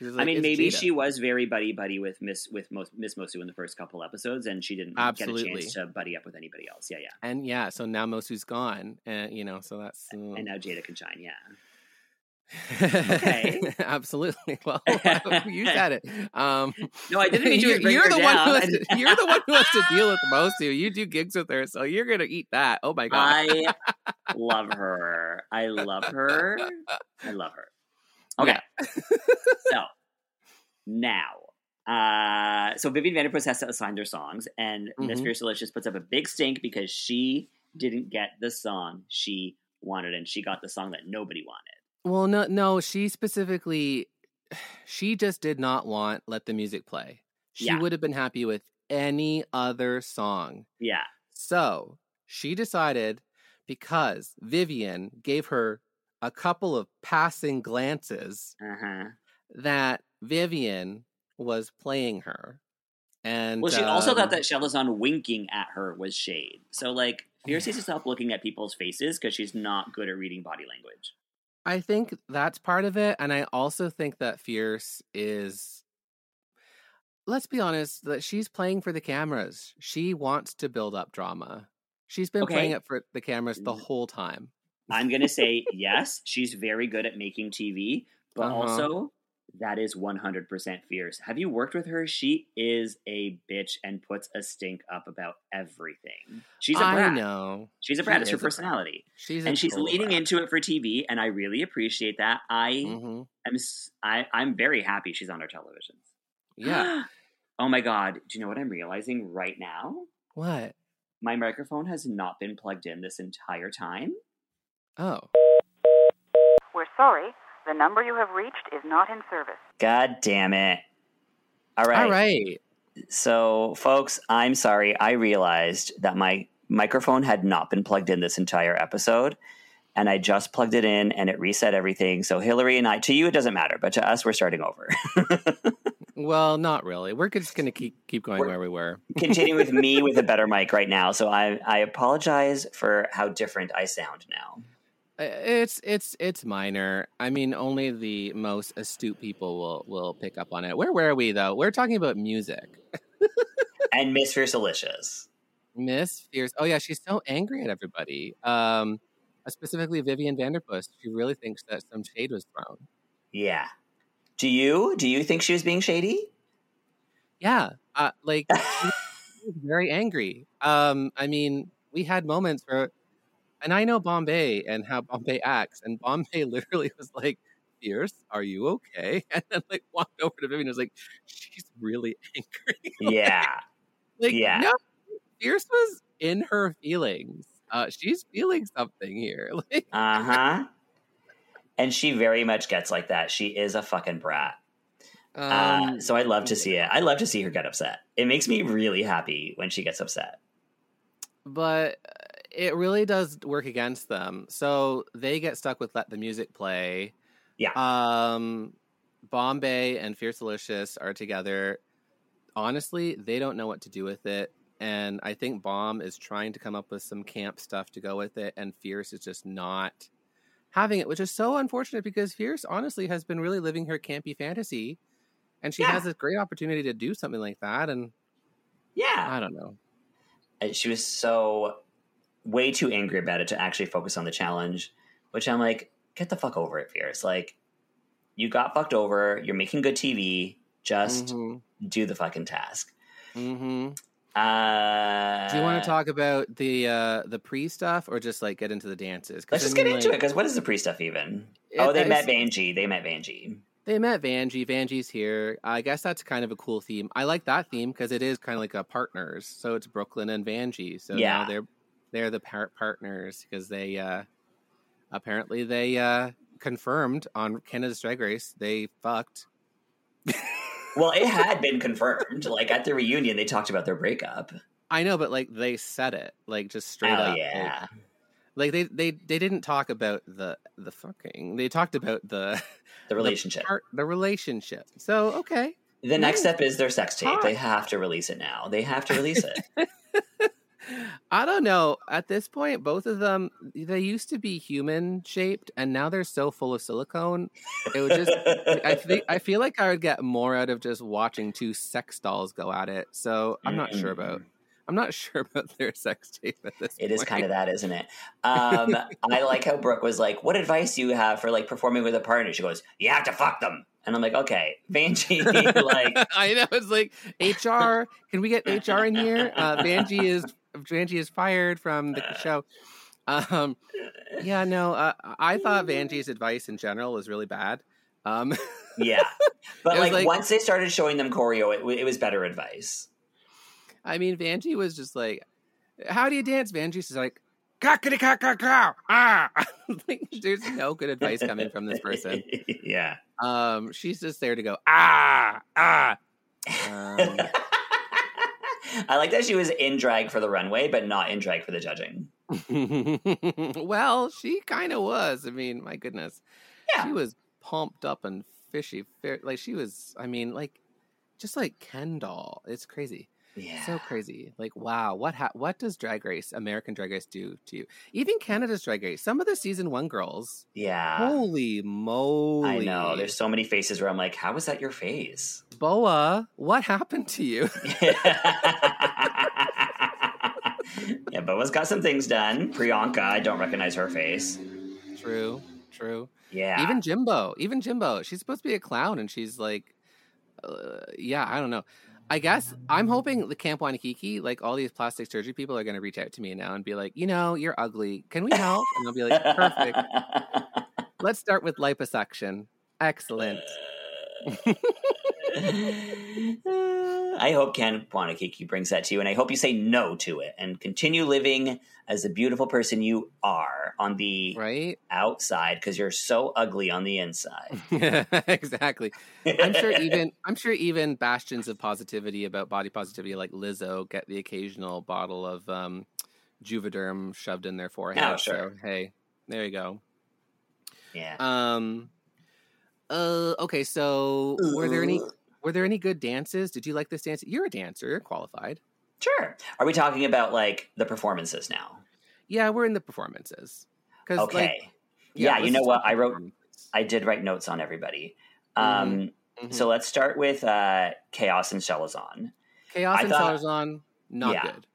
C: it's
D: I mean, maybe
C: Jada.
D: she was very buddy buddy with Miss with Mo- Miss Moço in the first couple episodes, and she didn't get a chance to buddy up with anybody else. Yeah, yeah.
C: and yeah, so now Moço's gone, and you know, so that's uh,
D: And now Jada can shine. Yeah. Okay. [LAUGHS]
C: absolutely. Well, [LAUGHS] you said it. [LAUGHS] Um,
D: No, I didn't mean to
C: you're, you're the one who has to, you're the one who has to deal with Moço. You do gigs with her, so you're gonna eat that. Oh my god!
D: I love her. I love her. I love her. Okay. so now, uh, so Vivian Vanderpuss has to assign their songs, and Miss
C: Mhm.
D: Fiercalicious puts up a big stink because she didn't get the song she wanted, and she got the song that nobody wanted.
C: Well, no, no. She specifically, [SIGHS] she just did not want "Let the Music Play." She
D: Yeah.
C: would have been happy with any other song.
D: Yeah.
C: So she decided because Vivian gave her a couple of passing glances
D: Uh huh.
C: that Vivian was playing her. And
D: Well, she also
C: um,
D: thought that Chelazon winking at her was shade. So, like, Fierce needs to stop looking at people's faces because she's not good at reading body language.
C: I think that's part of it, and I also think that Fierce is. Let's be honest, that she's playing for the cameras. She wants to build up drama. She's been playing it for the cameras the
D: Mm.
C: whole time.
D: I'm going to say yes, she's very good at making TV, but
C: Uh-huh.
D: also that is 100% fierce. Have you worked with her? She is a bitch and puts a stink up about everything. She's a brat.
C: I know
D: She's a
C: She
D: brat. It's her
C: is a brat.
D: personality.
C: she's a
D: And she's
C: total
D: leaning
C: brat.
D: into it for TV, and I really appreciate that. I
C: Mhm.
D: am s- I, I'm very happy she's on our televisions.
C: Yeah. [GASPS]
D: oh my god. Do you know what I'm realizing right now?
C: what?
D: My microphone has not been plugged in this entire time.
C: Oh.
E: We're sorry. The number you have reached is not in service.
D: God damn it. All right.
C: All right.
D: So, folks, I'm sorry. I realized that my microphone had not been plugged in this entire episode. And I just plugged it in and it reset everything. So, Hillary and I, to you, it doesn't matter, but to us, we're starting over. [LAUGHS]
C: Well, not really. We're just gonna keep keep going
D: We're-
C: where we were. [LAUGHS]
D: Continuing with me with a better mic right now. So, I, I apologize for how different I sound now.
C: Uh, It's it's it's minor. I mean, only the most astute people will will pick up on it. Where were we though? We're talking about music.
D: And Miss Fiercalicious.
C: Miss Fierce. Oh yeah, she's so angry at everybody. Um, specifically Vivian Vanderpuss. She really thinks that some shade was thrown.
D: Yeah. Do you? Do you think she was being shady?
C: Yeah, uh, like [LAUGHS] she was very angry. Um, I mean, we had moments where, and I know Bombae and how Bombae acts, and Bombae [LAUGHS] literally was like, "Fierce, are you okay?" [LAUGHS] And then like walked over to Vivian and was like, "She's really [LAUGHS] angry."
D: Yeah.
C: like,
D: yeah.
C: no, Fierce was in her feelings. Uh, she's feeling something here. Like,
D: Uh huh. And she very much gets like that. She is a fucking brat. uh,
C: um,
D: so I love to see it. I love to see her get upset. It makes me really happy when she gets upset.
C: but uh, it really does work against them. So they get stuck with let the music play.
D: Yeah.
C: Um, Bombae and Fiercalicious are together. Honestly, they don't know what to do with it. And I think Bomb is trying to come up with some camp stuff to go with it, and Fierce is just not having it, which is so unfortunate because Fierce honestly has been really living her campy fantasy, and she
D: Yeah.
C: has this great opportunity to do something like that. And
D: Yeah.
C: I don't know.
D: And she was so way too angry about it to actually focus on the challenge, which I'm like, get the fuck over it, Fierce. Like, you got fucked over. You're making good TV. Just
C: Mhm.
D: do the fucking task.
C: hmm
D: Uh,
C: Do you want to talk about the uh the pre stuff or just like get into the dances?
D: Let's
C: I
D: just
C: mean,
D: get into
C: like,
D: it because what is the pre stuff even?
C: it-
D: oh, they met Vanjie. They met Vanjie.
C: They met Vanjie. Vanjie's here. I guess that's kind of a cool theme. I like that theme because it is kind of like a partners. So it's Brooklyn and Vanjie. So
D: Yeah.
C: now they're they're the par- partners because they uh apparently they uh confirmed on Canada's Drag Race they fucked. [LAUGHS]
D: Well, it had been confirmed. Like at the reunion, they talked about their breakup.
C: I know, but like they said it like just straight
D: oh
C: up. like-
D: yeah,
C: Like, they they they didn't talk about the the fucking. They talked about the
D: the relationship.
C: part, the relationship. So okay.
D: The next step is their sex tape.
C: Hot.
D: They have to release it now. They have to release it. [LAUGHS]
C: I don't know. At this point, both of them they used to be human shaped, and now they're so full of silicone. It would just. I think I feel like I would get more out of just watching two sex dolls go at it. So I'm not sure about. I'm not [LAUGHS] sure about their sex tape at this.
D: It is
C: point.
D: kind of that, isn't it? Um, [LAUGHS] I like how Brooke was like, "What advice do you have for like performing with a partner?" She goes, "You have to fuck them." And I'm like, "Okay, Vanjie, [LAUGHS] like,
C: I know it's like HR. Can we get HR in here? Uh, Vanjie is Vanjie is fired from the [LAUGHS] show. Um, yeah, no. Uh, I thought Vanjie's advice in general was really bad. Um,
D: yeah." [LAUGHS] But like,
C: like-
D: once they started showing them choreo, it, it was better advice.
C: I mean, Vanjie was just like, "How do you dance?" Vanjie's just like, "Cockity cock cock cow." Ah, [LAUGHS] like, there's no good advice coming from this person.
D: yeah.
C: Um, she's just there to go ah ah. Um,
D: I like that she was in drag for the runway, but not in drag for the judging. [LAUGHS]
C: well, she kind of was. I mean, my goodness,
D: Yeah.
C: she was pumped up and fishy. Fair, like she was. I mean, like just like Kendall. It's crazy,
D: Yeah.
C: so crazy. Like, wow, what ha- what does Drag Race, American Drag Race, do to you? Even Canada's Drag Race. Some of the season one girls.
D: yeah.
C: Holy moly!
D: I know. There's so many faces where I'm like, how was that your face?
C: Boa. What happened to you? [LAUGHS] [LAUGHS]
D: yeah, Boa's got some things done. Priyanka, I don't recognize her face.
C: true, true.
D: Yeah.
C: Even Jimbo, even Jimbo, she's supposed to be a clown, and she's like, uh, yeah, I don't know. I guess I'm hoping the Camp Wanakiki, like all these plastic surgery people, are going to reach out to me now and be like, you know, you're ugly. Can we help? And I'll be like, perfect. [LAUGHS] Let's start with liposuction. Excellent. [LAUGHS]
D: I hope Ken Wanakiki brings that to you, and I hope you say no to it and continue living as the beautiful person you are on the
C: Right?
D: outside because you're so ugly on the inside. [LAUGHS]
C: exactly. I'm sure [LAUGHS] even I'm sure even bastions of positivity about body positivity like Lizzo get the occasional bottle of um Juvederm shoved in their forehead.
D: Oh, sure.
C: So hey, there you go.
D: yeah.
C: Um uh okay, so were there any were there any good dances? Did you like this dance? You're a dancer, you're qualified.
D: Sure. Are we talking about like the performances now?
C: Yeah, we're in the performances.
D: Okay.
C: like
D: Yeah, you know what? I wrote- I did write notes on everybody. Um,
C: Mhm.
D: So let's start with uh, Kaos and Chelazon.
C: Kaos
D: I
C: and
D: thought-
C: not
D: Yeah.
C: good.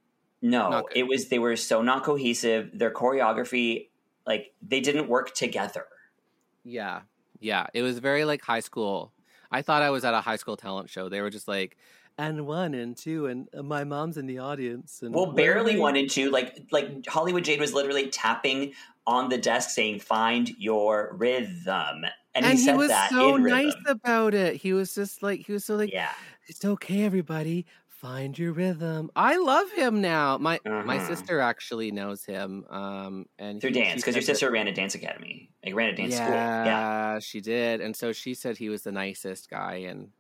D: No,
C: Not good.
D: it was they were so not cohesive. Their choreography, like they didn't work together.
C: Yeah. Yeah. It was very like high school. I thought I was at a high school talent show. They were just like, and one and two, and uh, my mom's in the audience. And
D: Well, barely
C: are they-"
D: one and two. Like like Hollywood Jade was literally tapping on the desk saying, "Find your rhythm," and,
C: And,
D: he
C: he,
D: said
C: was
D: that
C: so
D: in
C: nice
D: rhythm.
C: about it. He was just like, he was so like,
D: yeah,
C: it's okay, everybody. Find your rhythm. I love him now. My my
D: Uh-huh.
C: sister actually knows him. Um, and
D: through
C: he-
D: dance because your
C: that-
D: sister ran a dance academy, like ran a dance
C: yeah,
D: school. Yeah,
C: she did. And so she said he was the nicest guy. And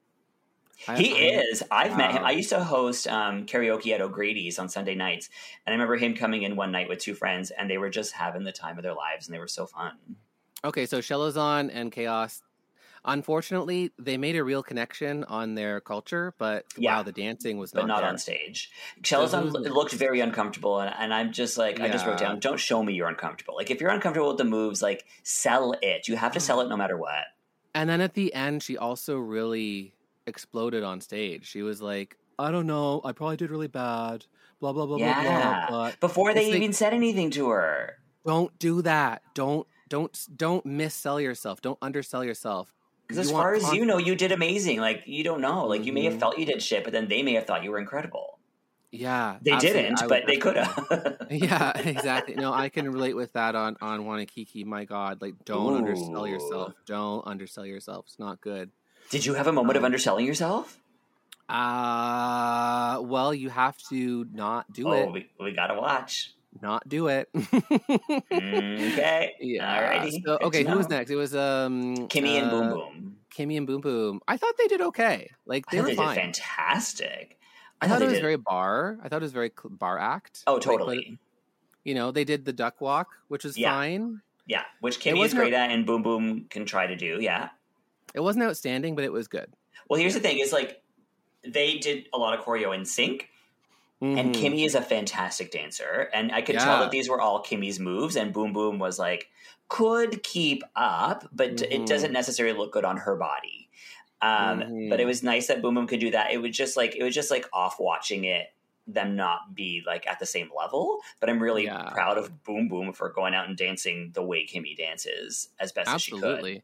C: I-
D: he
C: I-
D: is. I've met him. I used to host um, karaoke at O'Grady's on Sunday nights, and I remember him coming in one night with two friends, and they were just having the time of their lives, and they were so fun.
C: Okay, so Chelazon and Kaos. Unfortunately, they made a real connection on their culture, but
D: Yeah.
C: wow, the dancing was
D: but
C: not,
D: not
C: there.
D: on stage.
C: So
D: Chelazon
C: who's-
D: l- looked very uncomfortable, and, and I'm just like, I just wrote down, don't show me you're uncomfortable. Like, if you're uncomfortable with the moves, like, sell it. You have to sell it no matter what.
C: And then at the end, she also really exploded on stage. She was like, "I don't know, I probably did really bad." Blah blah blah
D: Yeah.
C: blah blah. But
D: Before they
C: It's like-
D: even said anything to her.
C: don't do that. Don't don't don't missell yourself. Don't undersell yourself.
D: Because as far as you know, you did amazing. Like, you don't know. Like, you may have felt you did shit, but then they may have thought you were incredible.
C: yeah,
D: They didn't, but they could have. [LAUGHS]
C: yeah, exactly. No, I can relate with that on on Wanakiki. My God, like don't undersell yourself. Don't undersell yourself. It's not good.
D: Did you have a moment of
C: Um,
D: underselling yourself?
C: Uh well, you have to not do
D: oh,
C: it.
D: we, we gotta watch.
C: Not do it.
D: Okay. [LAUGHS]
C: yeah.
D: Alrighty.
C: So, okay, who was next? It was um
D: Kimmy and Boom
C: uh,
D: Boom.
C: Kimmy and Boom Boom. I thought they did okay. Like they
D: thought
C: were
D: they
C: fine.
D: did fantastic.
C: I thought
D: they
C: it was
D: did-
C: very bar. I thought it was very bar act.
D: Oh,
C: Like,
D: totally.
C: you know, they did the duck walk, which was
D: Yeah.
C: fine.
D: Yeah, which Kimmy is great at and Boom Boom can try to do. Yeah.
C: It wasn't outstanding, but it was good.
D: Well, here's the thing: is like they did a lot of choreo in sync, and
C: Mhm.
D: Kimmy is a fantastic dancer, and I could tell that these were all Kimmy's moves, and Boom Boom was like could keep up, but
C: Mhm.
D: it doesn't necessarily look good on her body. Um,
C: Mhm.
D: But it was nice that Boom Boom could do that. It was just like it was just like off watching it them not be like at the same level but i'm really
C: Yeah.
D: proud of boom boom for going out and dancing the way kimmy dances as best as she could
C: Absolutely.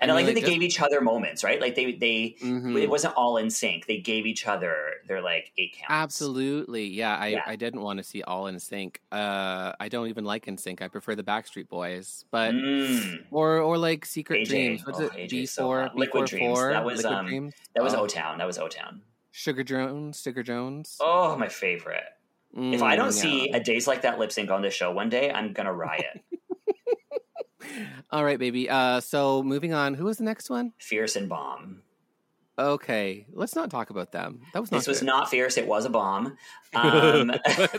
D: And I, like that they gave each other moments, right? Like they they
C: Mhm.
D: it wasn't all in sync. They gave each other their like eight counts.
C: Absolutely. Yeah, I,
D: Yeah.
C: I didn't want to see all in sync. Uh I don't even like in sync. I prefer the Backstreet Boys. But
D: Mm,
C: or or like Secret
D: AJ.
C: Dreams. What's
D: Oh,
C: it? B
D: so
C: four
D: hot. Liquid Dreams. That was,
C: Liquid
D: um,
C: Dreams.
D: that was
C: Oh.
D: O Town. That was O Town.
C: Sugar Jones, Sugar Jones.
D: Oh, my favorite. if I don't
C: Mm,
D: see a days like that lip sync on this show one day, I'm gonna riot. [LAUGHS]
C: All right, baby. Uh so moving on. Who was the next one?
D: Fierce and bomb.
C: Okay, let's not talk about them. That was not
D: This was
C: good.
D: not fierce. It was a bomb. [LAUGHS] Um,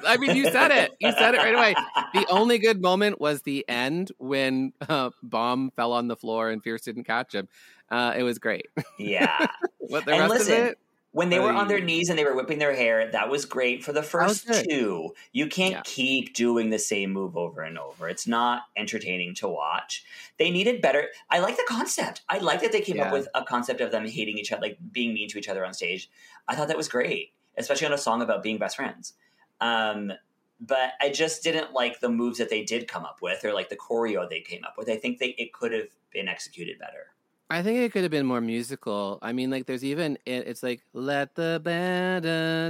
C: I mean, you said it. You said it right away. The [LAUGHS] only good moment was the end when uh, Bomb fell on the floor and Fierce didn't catch him. Uh, it was great.
D: yeah. [LAUGHS]
C: What the
D: And
C: rest
D: listen,
C: of it?
D: When they were on their knees and they were whipping their hair, that was great for the first two. You can't
C: Yeah.
D: keep doing the same move over and over. It's not entertaining to watch. They needed better. I like the concept. I like that they came up with a concept of them hating each other, like being mean to each other on stage. I thought that was great, especially on a song about being best friends. Um, but I just didn't like the moves that they did come up with, or like the choreo they came up with. I think they it could have been executed better.
C: I think it could have been more musical. I mean, like, there's even it, it's like "Let the band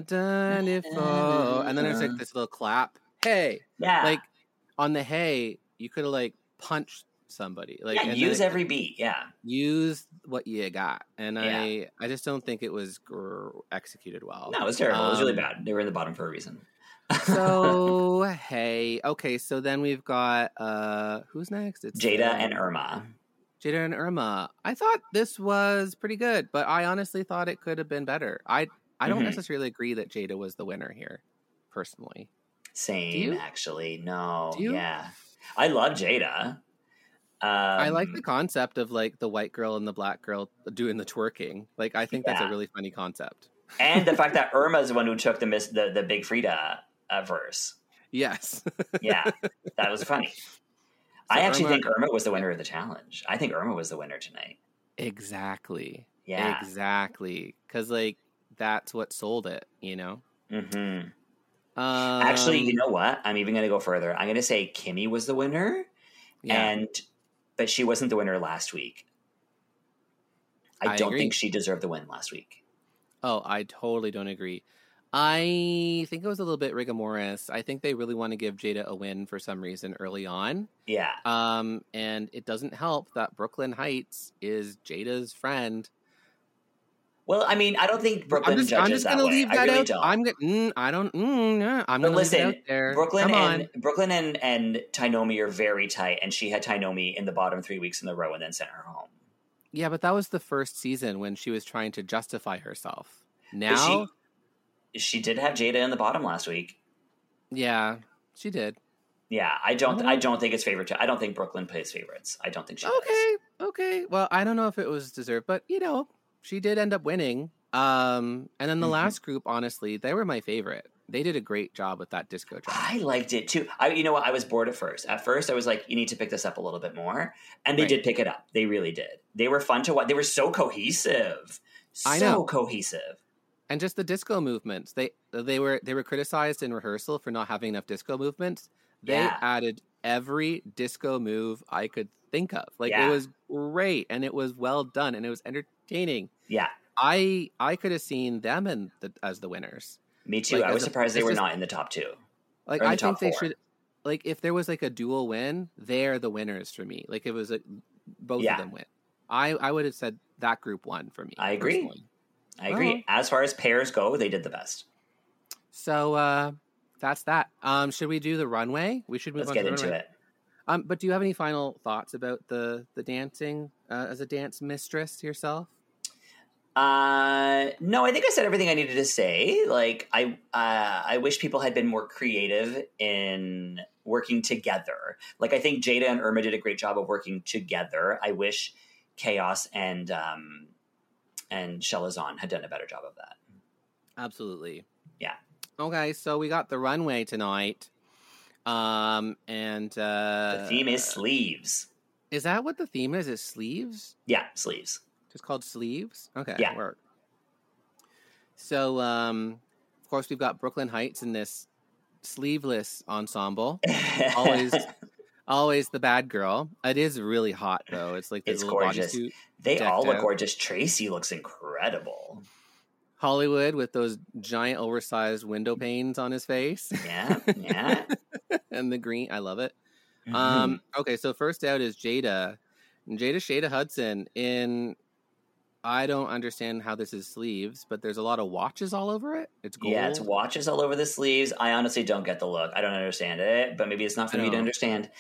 C: done it fall," and then there's like this little clap. Hey,
D: Yeah,
C: like on the hey, you could have like punched somebody. Like,
D: yeah,
C: and then
D: use
C: it-
D: every beat. Yeah.
C: use what you got, and
D: Yeah.
C: I I just don't think it was gr- executed well.
D: No, it was terrible. it was really
C: Um,
D: bad. They were in the bottom for a reason.
C: so [LAUGHS] hey, okay, so then we've got uh who's next? It's
D: Jada
C: um,
D: and Irma.
C: Jada and Irma. I thought this was pretty good, but I honestly thought it could have been better. I I don't
D: Mhm.
C: necessarily agree that Jada was the winner here, personally.
D: Same,
C: you?
D: actually. No,
C: Do you?
D: yeah. I love Jada. Um,
C: I like the concept of like the white girl and the black girl doing the twerking. Like I think that's a really funny concept.
D: and the fact that [LAUGHS] Irma's the one who took the miss the, the Big Freedia uh, verse.
C: Yes. [LAUGHS]
D: Yeah, that was funny. I actually
C: Irma-
D: think Irma was the winner of the challenge. I think Irma was the winner tonight.
C: exactly,
D: Yeah.
C: exactly, because like that's what sold it, you know.
D: hmm
C: Um,
D: Actually, you know what? I'm even going to go further. I'm going to say Kimmy was the winner,
C: yeah,
D: and but she wasn't the winner last week. I,
C: I
D: don't
C: agree.
D: think she deserved the win last week.
C: Oh, I totally don't agree. I think it was a little bit rigomoris. I think they really want to give Jada a win for some reason early on.
D: Yeah,
C: Um, and it doesn't help that Brooklyn Hytes is Jada's friend.
D: Well, I mean, I don't think Brooklyn
C: I'm just,
D: judges
C: I'm just gonna leave
D: I
C: that
D: really
C: out.
D: don't.
C: I'm gonna. Mm, I don't. Mm, nah, I'm
D: but
C: gonna
D: listen,
C: leave it out there.
D: Brooklyn and Brooklyn and and Tynomi are very tight, and she had Tynomi in the bottom three weeks in a row, and then sent her home.
C: Yeah, but that was the first season when she was trying to justify herself. Now,
D: she, did have Jada in the bottom last week.
C: yeah, she did.
D: Yeah, I don't.
C: Mhm.
D: I don't think it's favorite. I don't think Brooklyn plays favorites. I don't think she does.
C: Okay, okay. Well, I don't know if it was deserved, but you know, she did end up winning. Um, and then the
D: Mhm.
C: last group, honestly, they were my favorite. They did a great job with that disco drop.
D: I liked it too. I, you know what? I was bored at first. At first, I was like, "You need to pick this up a little bit more," and they
C: Right.
D: did pick it up. They really did. They were fun to watch. They were so cohesive. So
C: I know.
D: cohesive.
C: And just the disco movements. They they were they were criticized in rehearsal for not having enough disco movements. They
D: Yeah.
C: added every disco move I could think of. Like
D: Yeah.
C: it was great and it was well done and it was entertaining.
D: Yeah,
C: I I could have seen them and the, as the winners.
D: me too.
C: Like,
D: I was
C: as a-
D: surprised they were
C: just-
D: not in the top two.
C: Like
D: Or in the
C: I think they
D: four.
C: should like if there was like a dual win, they're the winners for me. Like it was a, both
D: Yeah.
C: of them win. I I would have said that group won for me.
D: I agree.
C: personally.
D: I agree. As far as pairs go, they did the best.
C: So uh that's that. Um should we do the runway? We should move
D: Let's
C: on
D: get
C: to
D: into
C: runway.
D: it.
C: Um, but do you have any final thoughts about the the dancing uh, as a dance mistress yourself?
D: Uh, no, I think I said everything I needed to say. Like, I uh, I wish people had been more creative in working together. Like, I think Jada and Irma did a great job of working together. I wish Kaos and um, and Chelazon had done a better job of that.
C: Absolutely.
D: Yeah.
C: Okay, so we got the runway tonight. Um, and uh,
D: The theme is sleeves.
C: is that what the theme is? Is sleeves?
D: Yeah, sleeves.
C: Just called sleeves? Okay.
D: Yeah.
C: Work. So, um, of course, we've got Brooklyn Hytes in this sleeveless ensemble. [LAUGHS] Always, always the bad girl. It is really hot though. It's like this
D: It's
C: little
D: gorgeous.
C: bodysuit.
D: they all look
C: out.
D: gorgeous. Tracy looks incredible.
C: Hollywood with those giant oversized window panes on his face.
D: Yeah, yeah. [LAUGHS]
C: and the green. I love it.
D: Mm-hmm.
C: Um, okay, so first out is Jada. And Jada Shada Hudson in I don't understand how this is sleeves, but there's a lot of watches all over it. It's gold.
D: Yeah, it's watches all over the sleeves. I honestly don't get the look. I don't understand it, but maybe it's not for me to understand.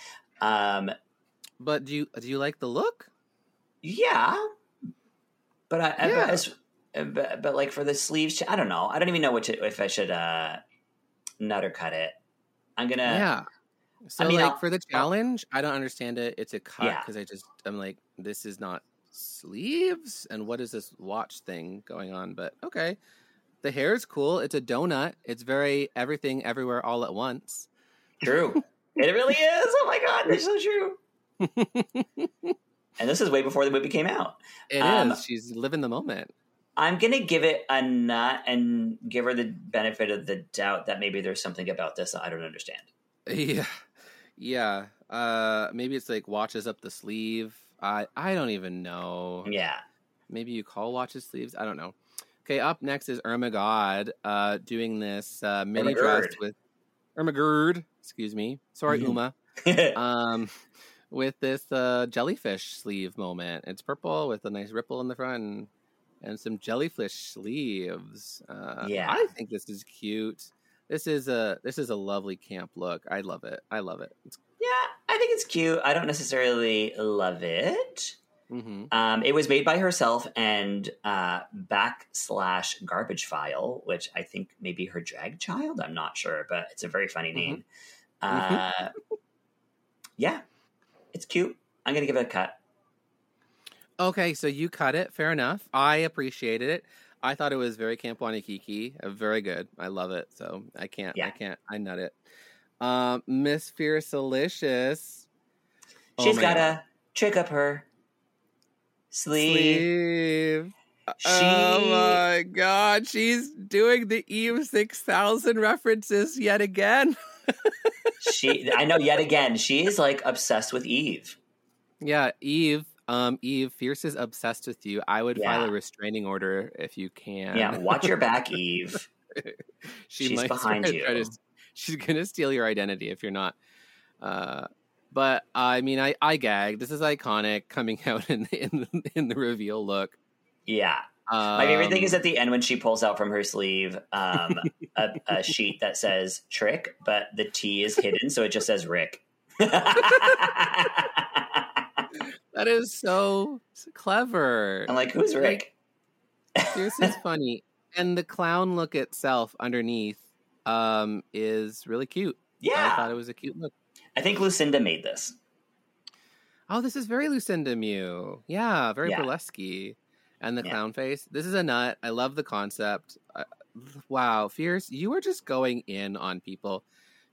D: Um,
C: But do you do you like the look?
D: yeah, but I, I-
C: Yeah.
D: but, but, but like for the sleeves, I don't know. I don't even know to, if I should uh, nut or cut it. I'm gonna.
C: yeah. So
D: mean,
C: like
D: I'll-
C: for the challenge, I don't understand it. It's a cut
D: Yeah.
C: because I just I'm like this is not sleeves and what is this watch thing going on? But okay. The hair is cool. It's a donut. It's very everything everywhere all at once.
D: True. [LAUGHS] it really is. Oh my god, that's so true. [LAUGHS] and this is way before the movie came out.
C: It is.
D: Um,
C: She's living the moment.
D: I'm gonna give it a nut and give her the benefit of the doubt that maybe there's something about this that I don't understand. [LAUGHS]
C: Yeah, yeah. Uh, maybe it's like watches up the sleeve. I I don't even know.
D: Yeah.
C: Maybe you call watches sleeves. I don't know. Okay, up next is Irma God, uh, doing this uh, mini dress with Irma Gerd. Excuse me. Sorry,
D: Mhm.
C: Uma. [LAUGHS] Um, with this uh, jellyfish sleeve moment. It's purple with a nice ripple in the front and, and some jellyfish sleeves. Uh,
D: Yeah.
C: I think this is cute. This is a this is a lovely camp look. I love it. I love it. It's,
D: yeah, I think it's cute. I don't necessarily love it.
C: hmm
D: Um, it was made by herself and uh, backslash garbage file, which I think may be her drag child. I'm not sure, but it's a very funny
C: Mhm.
D: name.
C: Mhm.
D: Uh, yeah, it's cute. I'm gonna give it a cut.
C: Okay, so you cut it. Fair enough. I appreciated it. I thought it was very Camp Wanakiki. Very good. I love it. So I can't.
D: Yeah.
C: I can't. I nut it. Um, Miss Fiercalicious. Oh
D: She's
C: my
D: got
C: God.
D: to trick up her sleeve.
C: Sleeve.
D: She,
C: Oh my god, she's doing the Eve 6000 references yet again. [LAUGHS]
D: she, I know. Yet again, she's like obsessed with Eve.
C: Yeah, Eve, um Eve Fierce is obsessed with you. I would file a restraining order if you can.
D: Yeah, watch your back, [LAUGHS] Eve.
C: she
D: she's behind you.
C: try to- she's going to steal your identity if you're not. Uh but I mean, I I gagged. This is iconic coming [LAUGHS] out in the, in the, in the reveal look.
D: Yeah. My favorite thing
C: Um,
D: is at the end when she pulls out from her sleeve um, a, a [LAUGHS] sheet that says trick, but the T is hidden, so it just says Rick. [LAUGHS]
C: that is so clever.
D: I'm like, who's Rick?
C: Fierce is funny, and the clown look itself underneath um is really cute.
D: Yeah, I
C: thought it was a cute look.
D: I think Lucinda made this.
C: Oh, this is very Lucinda Mew. Yeah, very
D: Yeah.
C: burlesque. And the
D: Yeah.
C: clown face. This is a nut. I love the concept. Uh, wow, Fierce, you are just going in on people.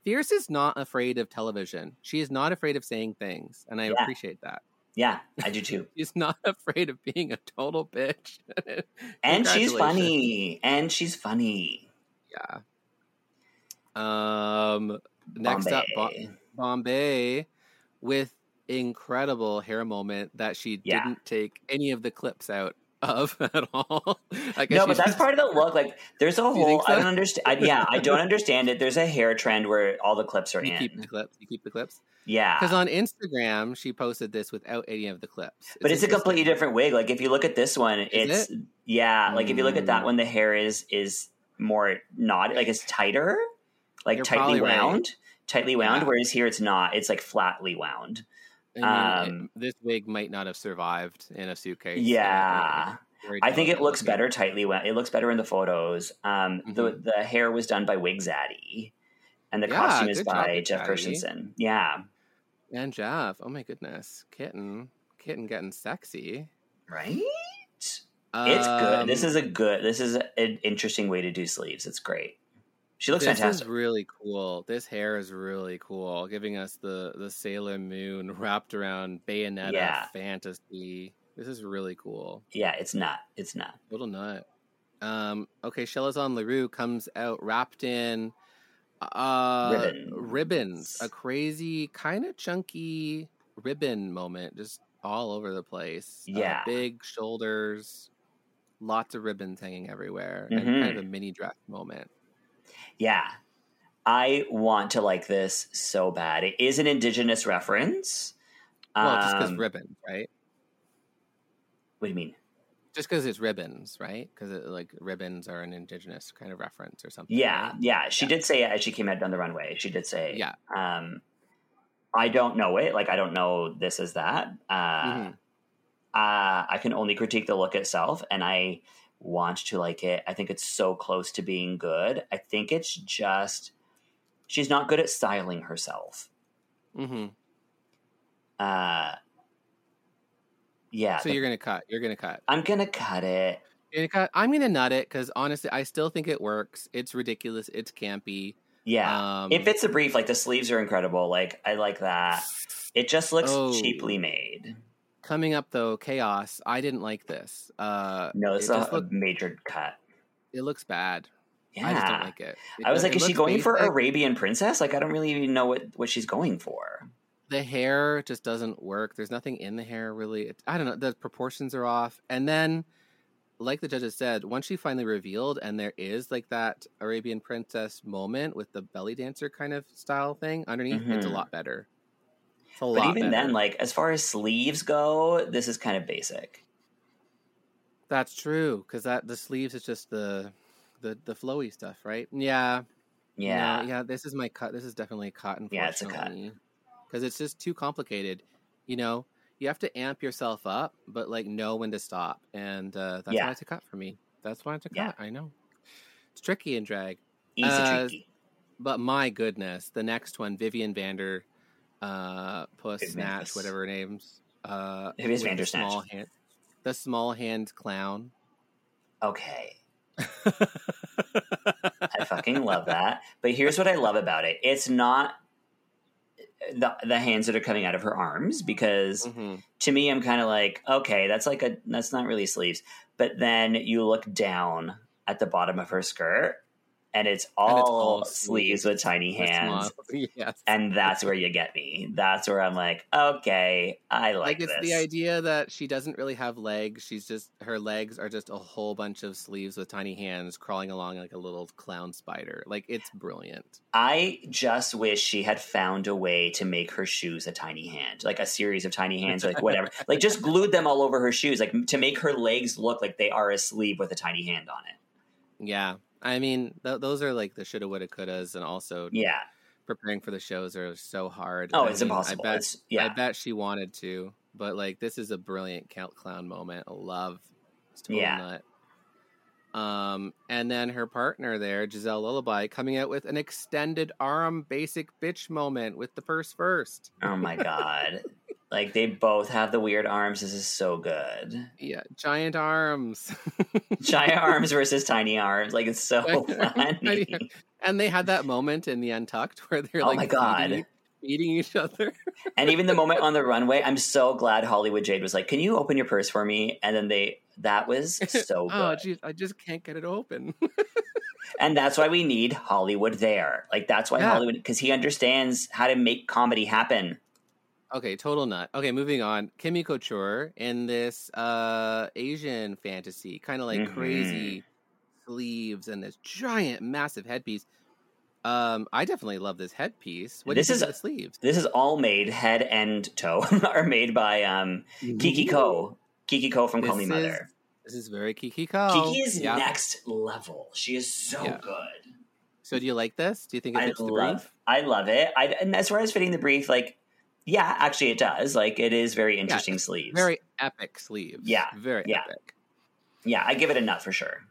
C: Fierce is not afraid of television. She is not afraid of saying things, and I
D: Yeah.
C: appreciate that.
D: Yeah, I do too. [LAUGHS]
C: She's not [LAUGHS] afraid of being a total bitch. [LAUGHS]
D: And she's funny. And she's funny.
C: Yeah. Um. Next up, Bo-
D: Bombae.
C: Bombae with incredible hair moment that she
D: Yeah.
C: didn't take any of the clips out of [LAUGHS] at all. I guess
D: No, but that's
C: just-
D: part of the look. Like, there's a [LAUGHS] whole.
C: think
D: I don't understand. Yeah, I don't [LAUGHS] understand it. There's a hair trend where all the clips are
C: You
D: in.
C: keep the clips. You keep the clips.
D: yeah,
C: Because on Instagram, she posted this without any of the clips.
D: but it's a completely different wig. Like if you look at this one, it's yeah. Like if you look at that
C: Mm.
D: one, the hair is is more not like it's tighter, like
C: You're
D: tightly
C: probably right.
D: wound, tightly wound.
C: Yeah.
D: Whereas here it's not. It's like flatly wound.
C: It-
D: um,
C: this wig might not have survived in a suitcase.
D: Yeah. I think it looks better tightly wound. It looks better in the photos. Um, the
C: Mhm.
D: the hair was done by Wig Zaddy, and the
C: Yeah,
D: costume is
C: job,
D: by Jeff
C: Zaddy.
D: Christensen. Yeah,
C: And Jeff. Oh my goodness, kitten, kitten getting sexy.
D: right. It's good. This
C: Um,
D: is a good. This is an interesting way to do sleeves. It's great. She looks
C: this
D: fantastic.
C: is really cool. This hair is really cool, giving us the the Sailor Moon [LAUGHS] wrapped around Bayonetta
D: Yeah.
C: fantasy. This is really cool.
D: yeah, it's not. It's not.
C: Little nut. Um, okay, Chelazon Leroux comes out wrapped in uh
D: Ribbons.
C: ribbons. A crazy, kind of chunky ribbon moment, just all over the place. Uh,
D: Yeah.
C: big shoulders, lots of ribbons hanging everywhere, and
D: Mhm.
C: kind of a mini dress moment.
D: Yeah, I want to like this so bad. It is an indigenous reference.
C: Well, just because
D: Um,
C: ribbons, right?
D: What do you mean?
C: Just because it's ribbons, right? Because like ribbons are an indigenous kind of reference or something.
D: Yeah,
C: right?
D: yeah. She did say it as she came out down the runway. She did say,
C: Yeah.
D: Um, I don't know it. Like I don't know this is that. Uh,
C: Mhm.
D: uh, I can only critique the look itself, and I want to like it. I think it's so close to being good. I think it's just she's not good at styling herself.
C: Mm-hmm.
D: Uh, yeah,
C: So
D: the-
C: you're gonna cut. You're gonna cut.
D: I'm gonna cut it.
C: You're gonna cut. I'm gonna nut it because honestly, I still think it works. It's ridiculous. It's campy.
D: Yeah,
C: Um,
D: it fits the brief. Like the sleeves are incredible. Like I like that. It just looks
C: Oh.
D: cheaply made.
C: Coming up though, Kaos. I didn't like this. Uh,
D: No, it's
C: it
D: a,
C: just
D: a
C: look-
D: major cut.
C: it looks bad.
D: Yeah.
C: I just don't like it. It
D: I was like, is she going for. Arabian princess? Like, I don't really even know what, what she's going for.
C: the hair just doesn't work. There's nothing in the hair really. It, I don't know. The proportions are off. And then, like the judges said, once she finally revealed, and there is like that Arabian princess moment with the belly dancer kind of style thing underneath, it's a
D: Mhm.
C: lot better. It's a
D: But
C: lot
D: even then, like, as far as sleeves go, this is kind of basic.
C: that's true because that the sleeves is just the the the flowy stuff, right? Yeah,
D: Yeah.
C: No, yeah. This is my cut. This is definitely a cut.
D: Yeah, it's a cut.
C: because it's just too complicated. You know, you have to amp yourself up, but like know when to stop, and uh, that's
D: Yeah.
C: why it's a cut for me. That's why it's a cut.
D: Yeah.
C: I know it's tricky in drag,
D: Easy
C: Uh,
D: tricky.
C: but my goodness, the next one, Vivian Vander, uh, Puss Snatch, whatever her name's, uh, with the
D: Vandersnatch.
C: small hand, the small hand clown.
D: Okay. [LAUGHS] I fucking love that. But here's what I love about it. It's not the the hands that are coming out of her arms because
C: Mhm.
D: to me I'm kind of like okay that's like a that's not really sleeves but then you look down at the bottom of her skirt and it's all,
C: And it's all
D: sleeves with tiny hands [LAUGHS]
C: yes.
D: and that's where you get me that's where I'm like okay I like,
C: like it's
D: this
C: the idea that she doesn't really have legs. She's just her legs are just a whole bunch of sleeves with tiny hands crawling along like a little clown spider. Like it's brilliant.
D: I just wish she had found a way to make her shoes a tiny hand, like a series of tiny hands, like whatever. [LAUGHS] like just glued them all over her shoes, like to make her legs look like they are a sleeve with a tiny hand on it.
C: Yeah. I mean, th- those are like the shoulda, woulda, couldas, and also
D: Yeah.
C: preparing for the shows are so hard.
D: Oh,
C: I
D: it's
C: mean,
D: impossible.
C: I bet,
D: It's- yeah.
C: I bet she wanted to, but like this is a brilliant count clown moment. I love.
D: Yeah.
C: nut. Um, and then her partner there, Giselle Lullaby, coming out with an extended arm basic bitch moment with the purse first.
D: Oh my god. [LAUGHS] like they both have the weird arms. This is so good.
C: Yeah, giant arms. [LAUGHS]
D: Giant arms versus tiny arms. Like it's so [LAUGHS] funny.
C: and they had that moment in the Untucked where they're
D: Oh
C: like
D: my God.
C: feeding each other. [LAUGHS]
D: And even the moment on the runway, I'm so glad Hollywood Jade was like, "Can you open your purse for me?" And then they that was oh, so good.
C: oh, geez, I just can't get it open.
D: And that's why we need Hollywood there. Like that's why
C: Yeah.
D: Hollywood because he understands how to make comedy happen.
C: Okay, total nut. Okay, moving on. Kimmy Couture in this uh Asian fantasy, kind of like
D: Mhm.
C: crazy sleeves and this giant, massive headpiece. Um, I definitely love this headpiece. What
D: This is-
C: the sleeves?
D: This is all made head and toe [LAUGHS] are made by um Kiki Ko. Kiki Ko from Call Me
C: This
D: Mother.
C: This is very Kiki Ko.
D: Kiki is
C: Yeah.
D: next level. She is so
C: Yeah.
D: good.
C: So do you like this? Do you think it
D: I
C: fits the
D: love
C: brief?
D: I love it. I and as far as fitting the brief, like yeah, actually it does. Like it is very interesting sleeves.
C: Very epic sleeves.
D: Yeah,
C: Very
D: yeah.
C: epic.
D: yeah, I give it a nut for sure.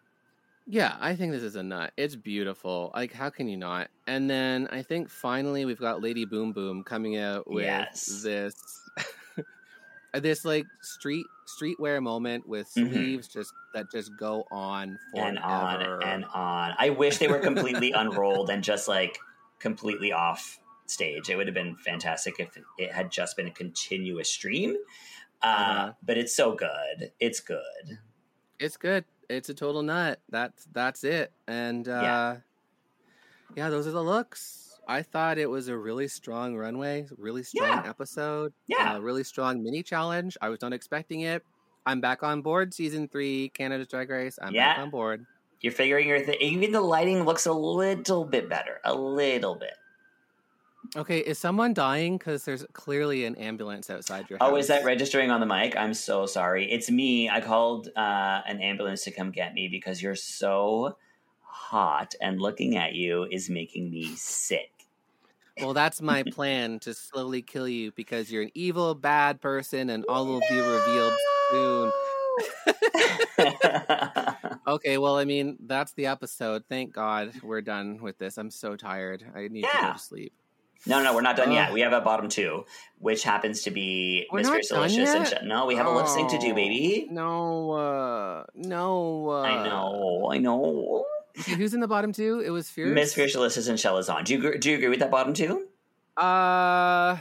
C: Yeah, I think this is a nut. It's beautiful. Like, how can you not? And then I think finally we've got Lady Boom Boom coming out with
D: Yes.
C: this, [LAUGHS] this like street streetwear moment with
D: Mhm.
C: sleeves just that just go on forever.
D: and on and on. I wish they were completely [LAUGHS] unrolled and just like completely off stage. It would have been fantastic if it had just been a continuous stream. Uh,
C: Uh-huh.
D: But it's so good. It's good.
C: It's good. It's a total nut. That's that's it. And uh yeah, those are the looks. I thought it was a really strong runway, really strong
D: Yeah.
C: episode.
D: Yeah.
C: uh, really strong mini challenge. I was not expecting it. I'm back on board. Season three, Canada's Drag Race. I'm back on board.
D: You're figuring your thing. Even the lighting looks a little bit better. A little bit.
C: Okay, is someone dying? Because there's clearly an ambulance outside your house.
D: Oh, is that registering on the mic? I'm so sorry. It's me. I called uh, an ambulance to come get me because you're so hot and looking at you is making me sick.
C: Well, that's my plan to slowly kill you because you're an evil, bad person, and all will be revealed soon. [LAUGHS] Okay, well, I mean, that's the episode. Thank God we're done with this. I'm so tired. I need to go to sleep.
D: No, no, we're not done yet. We have a bottom two, which happens to be
C: We're
D: Miss Delicious. And? Sh- no, we have a lip sync to do,
C: Oh,
D: baby.
C: No, uh, no. Uh,
D: I know, I know.
C: Who's in the bottom two? It was Fierce.
D: Miss Fiercalicious and Chelazon. Do you do you agree with that bottom two?
C: Uh,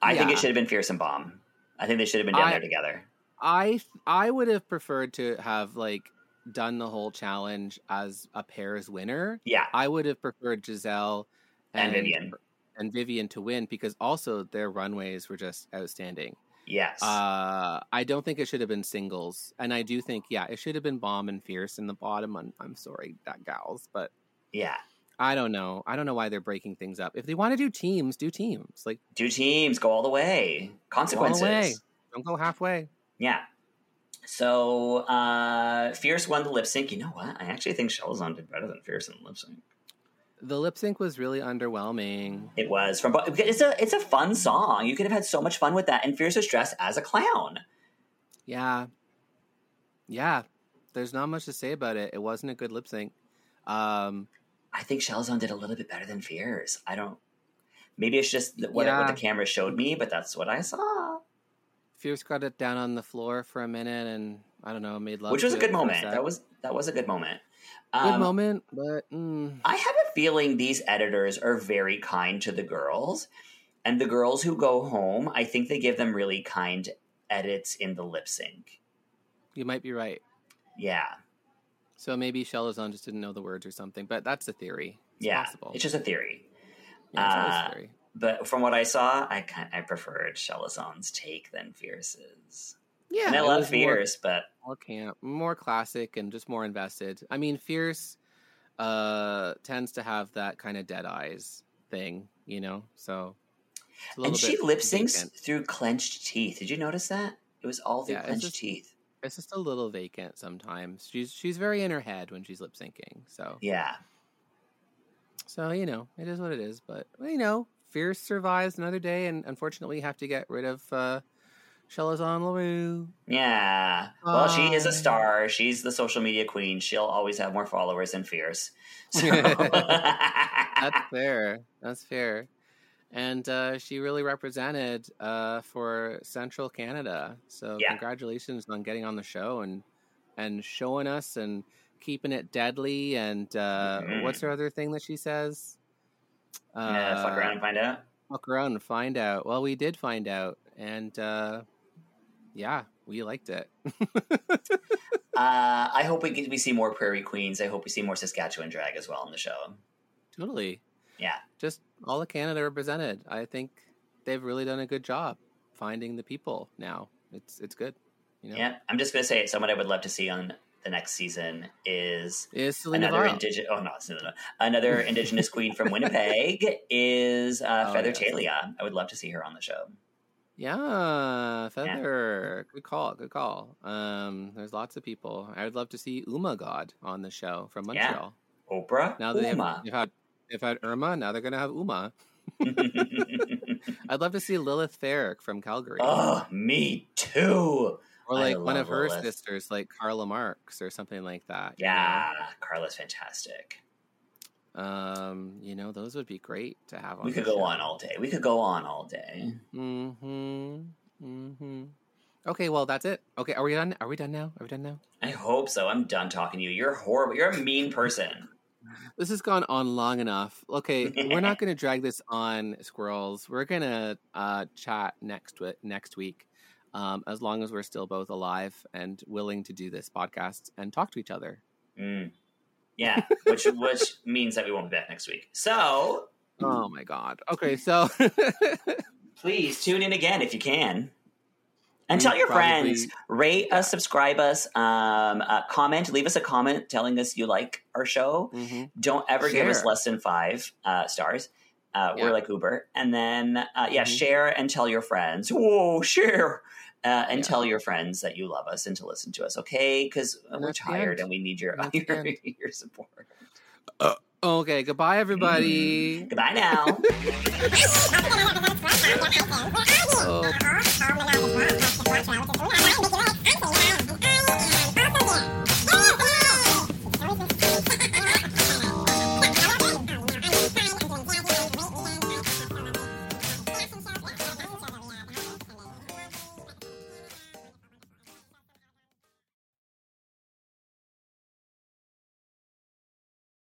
D: I think it should have been Fierce and Bomb. I think they should have been down
C: I-
D: there together.
C: I I would have preferred to have like done the whole challenge as a pairs winner.
D: Yeah,
C: I would have preferred Giselle
D: and Vivian.
C: and Vivian to win because also their runways were just outstanding.
D: Yes.
C: Uh, I don't think it should have been singles, and I do think yeah, it should have been Bomb and Fierce in the bottom. I'm, I'm sorry, that gals, but
D: yeah.
C: I don't know. I don't know why they're breaking things up. If they want to do teams, do teams. Like
D: Do teams go all the way? Consequences.
C: way. don't go halfway.
D: Yeah. So uh Fierce won the lip sync. You know what? I actually think Chelazon did better than Fierce in the lip sync.
C: The lip sync was really underwhelming.
D: It was from it's a it's a fun song. You could have had so much fun with that. And Fierce was dressed as a clown.
C: Yeah, yeah. There's not much to say about it. It wasn't a good lip sync. Um,
D: I think Chelazon did a little bit better than Fierce. I don't. Maybe it's just what, what the camera showed me, but that's what I saw.
C: Fierce got it down on the floor for a minute, and I don't know, made love.
D: Which was a good moment. That was that was a good moment.
C: good
D: Um,
C: moment, but mm,
D: I have feeling these editors are very kind to the girls. And the girls who go home, I think they give them really kind edits in the lip sync.
C: You might be right.
D: Yeah.
C: So maybe Chelazon just didn't know the words or something, but that's a theory. It's
D: yeah.
C: possible.
D: It's just a theory.
C: yeah,
D: uh,
C: theory.
D: But from what I saw, I kind I preferred Chelazon's take than Fierce's.
C: Yeah,
D: and I love
C: was more-
D: Fierce, but
C: more camp, more classic, and just more invested. I mean, Fierce uh tends to have that kind of dead eyes thing, you know. So it's a little
D: and she lip syncs through clenched teeth. Did you notice that? It was all through
C: Yeah, it's
D: clenched
C: just-
D: teeth.
C: It's just a little vacant sometimes. She's she's very in her head when she's lip syncing. So
D: Yeah.
C: so you know it is what it is. But you know, Fierce survives another day, and unfortunately have to get rid of uh, Chelazon Leroux.
D: Yeah. Well, she is a star. She's the social media queen. She'll always have more followers than Fierce. [LAUGHS] So.
C: That's fair. That's fair. And uh, she really represented uh, for Central Canada. So
D: Yeah.
C: congratulations on getting on the show and and showing us and keeping it deadly. And uh,
D: Mhm.
C: what's her other thing that she says?
D: yeah, fuck
C: Uh,
D: around and find out.
C: Fuck around and find out. Well, we did find out, and uh, yeah, we liked it. [LAUGHS]
D: Uh, I hope we get, we see more Prairie Queens. I hope we see more Saskatchewan drag as well on the show.
C: totally.
D: Yeah.
C: Just all of Canada represented. I think they've really done a good job finding the people now. It's it's good. You know?
D: Yeah, I'm just gonna say it. Someone I would love to see on the next season is
C: Is
D: another indigenous. Oh no, no, no, no. another indigenous queen from [LAUGHS] Winnipeg is uh,
C: Oh,
D: Feather
C: yes.
D: Talia. I would love to see her on the show.
C: Yeah, Feather. Good call. Good call. Um, there's lots of people. I would love to see Uma God on the show from
D: Yeah.
C: Montreal.
D: Oprah.
C: Now they
D: Uma.
C: have, they've had they've had Irma. Now they're gonna have Uma. [LAUGHS] I'd love to see Lilith Farrick from Calgary,
D: oh, me too.
C: or like one of her
D: Lilith.
C: sisters, like Carla Marks or something like that. you
D: Yeah, Carla's fantastic.
C: Um, you know, those would be great to have on.
D: We could go
C: show.
D: on all day. We could go on all day.
C: Mm-hmm. Mm-hmm. Okay, well that's it. Okay, are we done? Are we done now? Are we done now?
D: I hope so. I'm done talking to you. You're horrible. You're a mean person.
C: This has gone on long enough. Okay, we're not going to drag this on, squirrels. We're going to uh, chat next wi- next week, um, as long as we're still both alive and willing to do this podcast and talk to each other.
D: Mm. Yeah, which which means that we won't be back next week. So
C: Oh my god. Okay, so [LAUGHS]
D: please tune in again if you can. And
C: We
D: tell your
C: probably-
D: friends, rate us, subscribe us, um, uh, comment, leave us a comment telling us you like our show.
C: Mhm.
D: Don't ever give us less than five uh, stars. Uh,
C: Yeah.
D: We're like Uber. And then, uh, yeah,
C: Mhm.
D: share and tell your friends. Whoa, share uh, and
C: yeah.
D: tell your friends that you love us and to listen to us, okay? Because
C: uh,
D: we're tired and we need your your, [LAUGHS] [LAUGHS] your, support.
C: Uh, okay, goodbye, everybody. Mm-hmm.
D: Goodbye now. [LAUGHS] oh.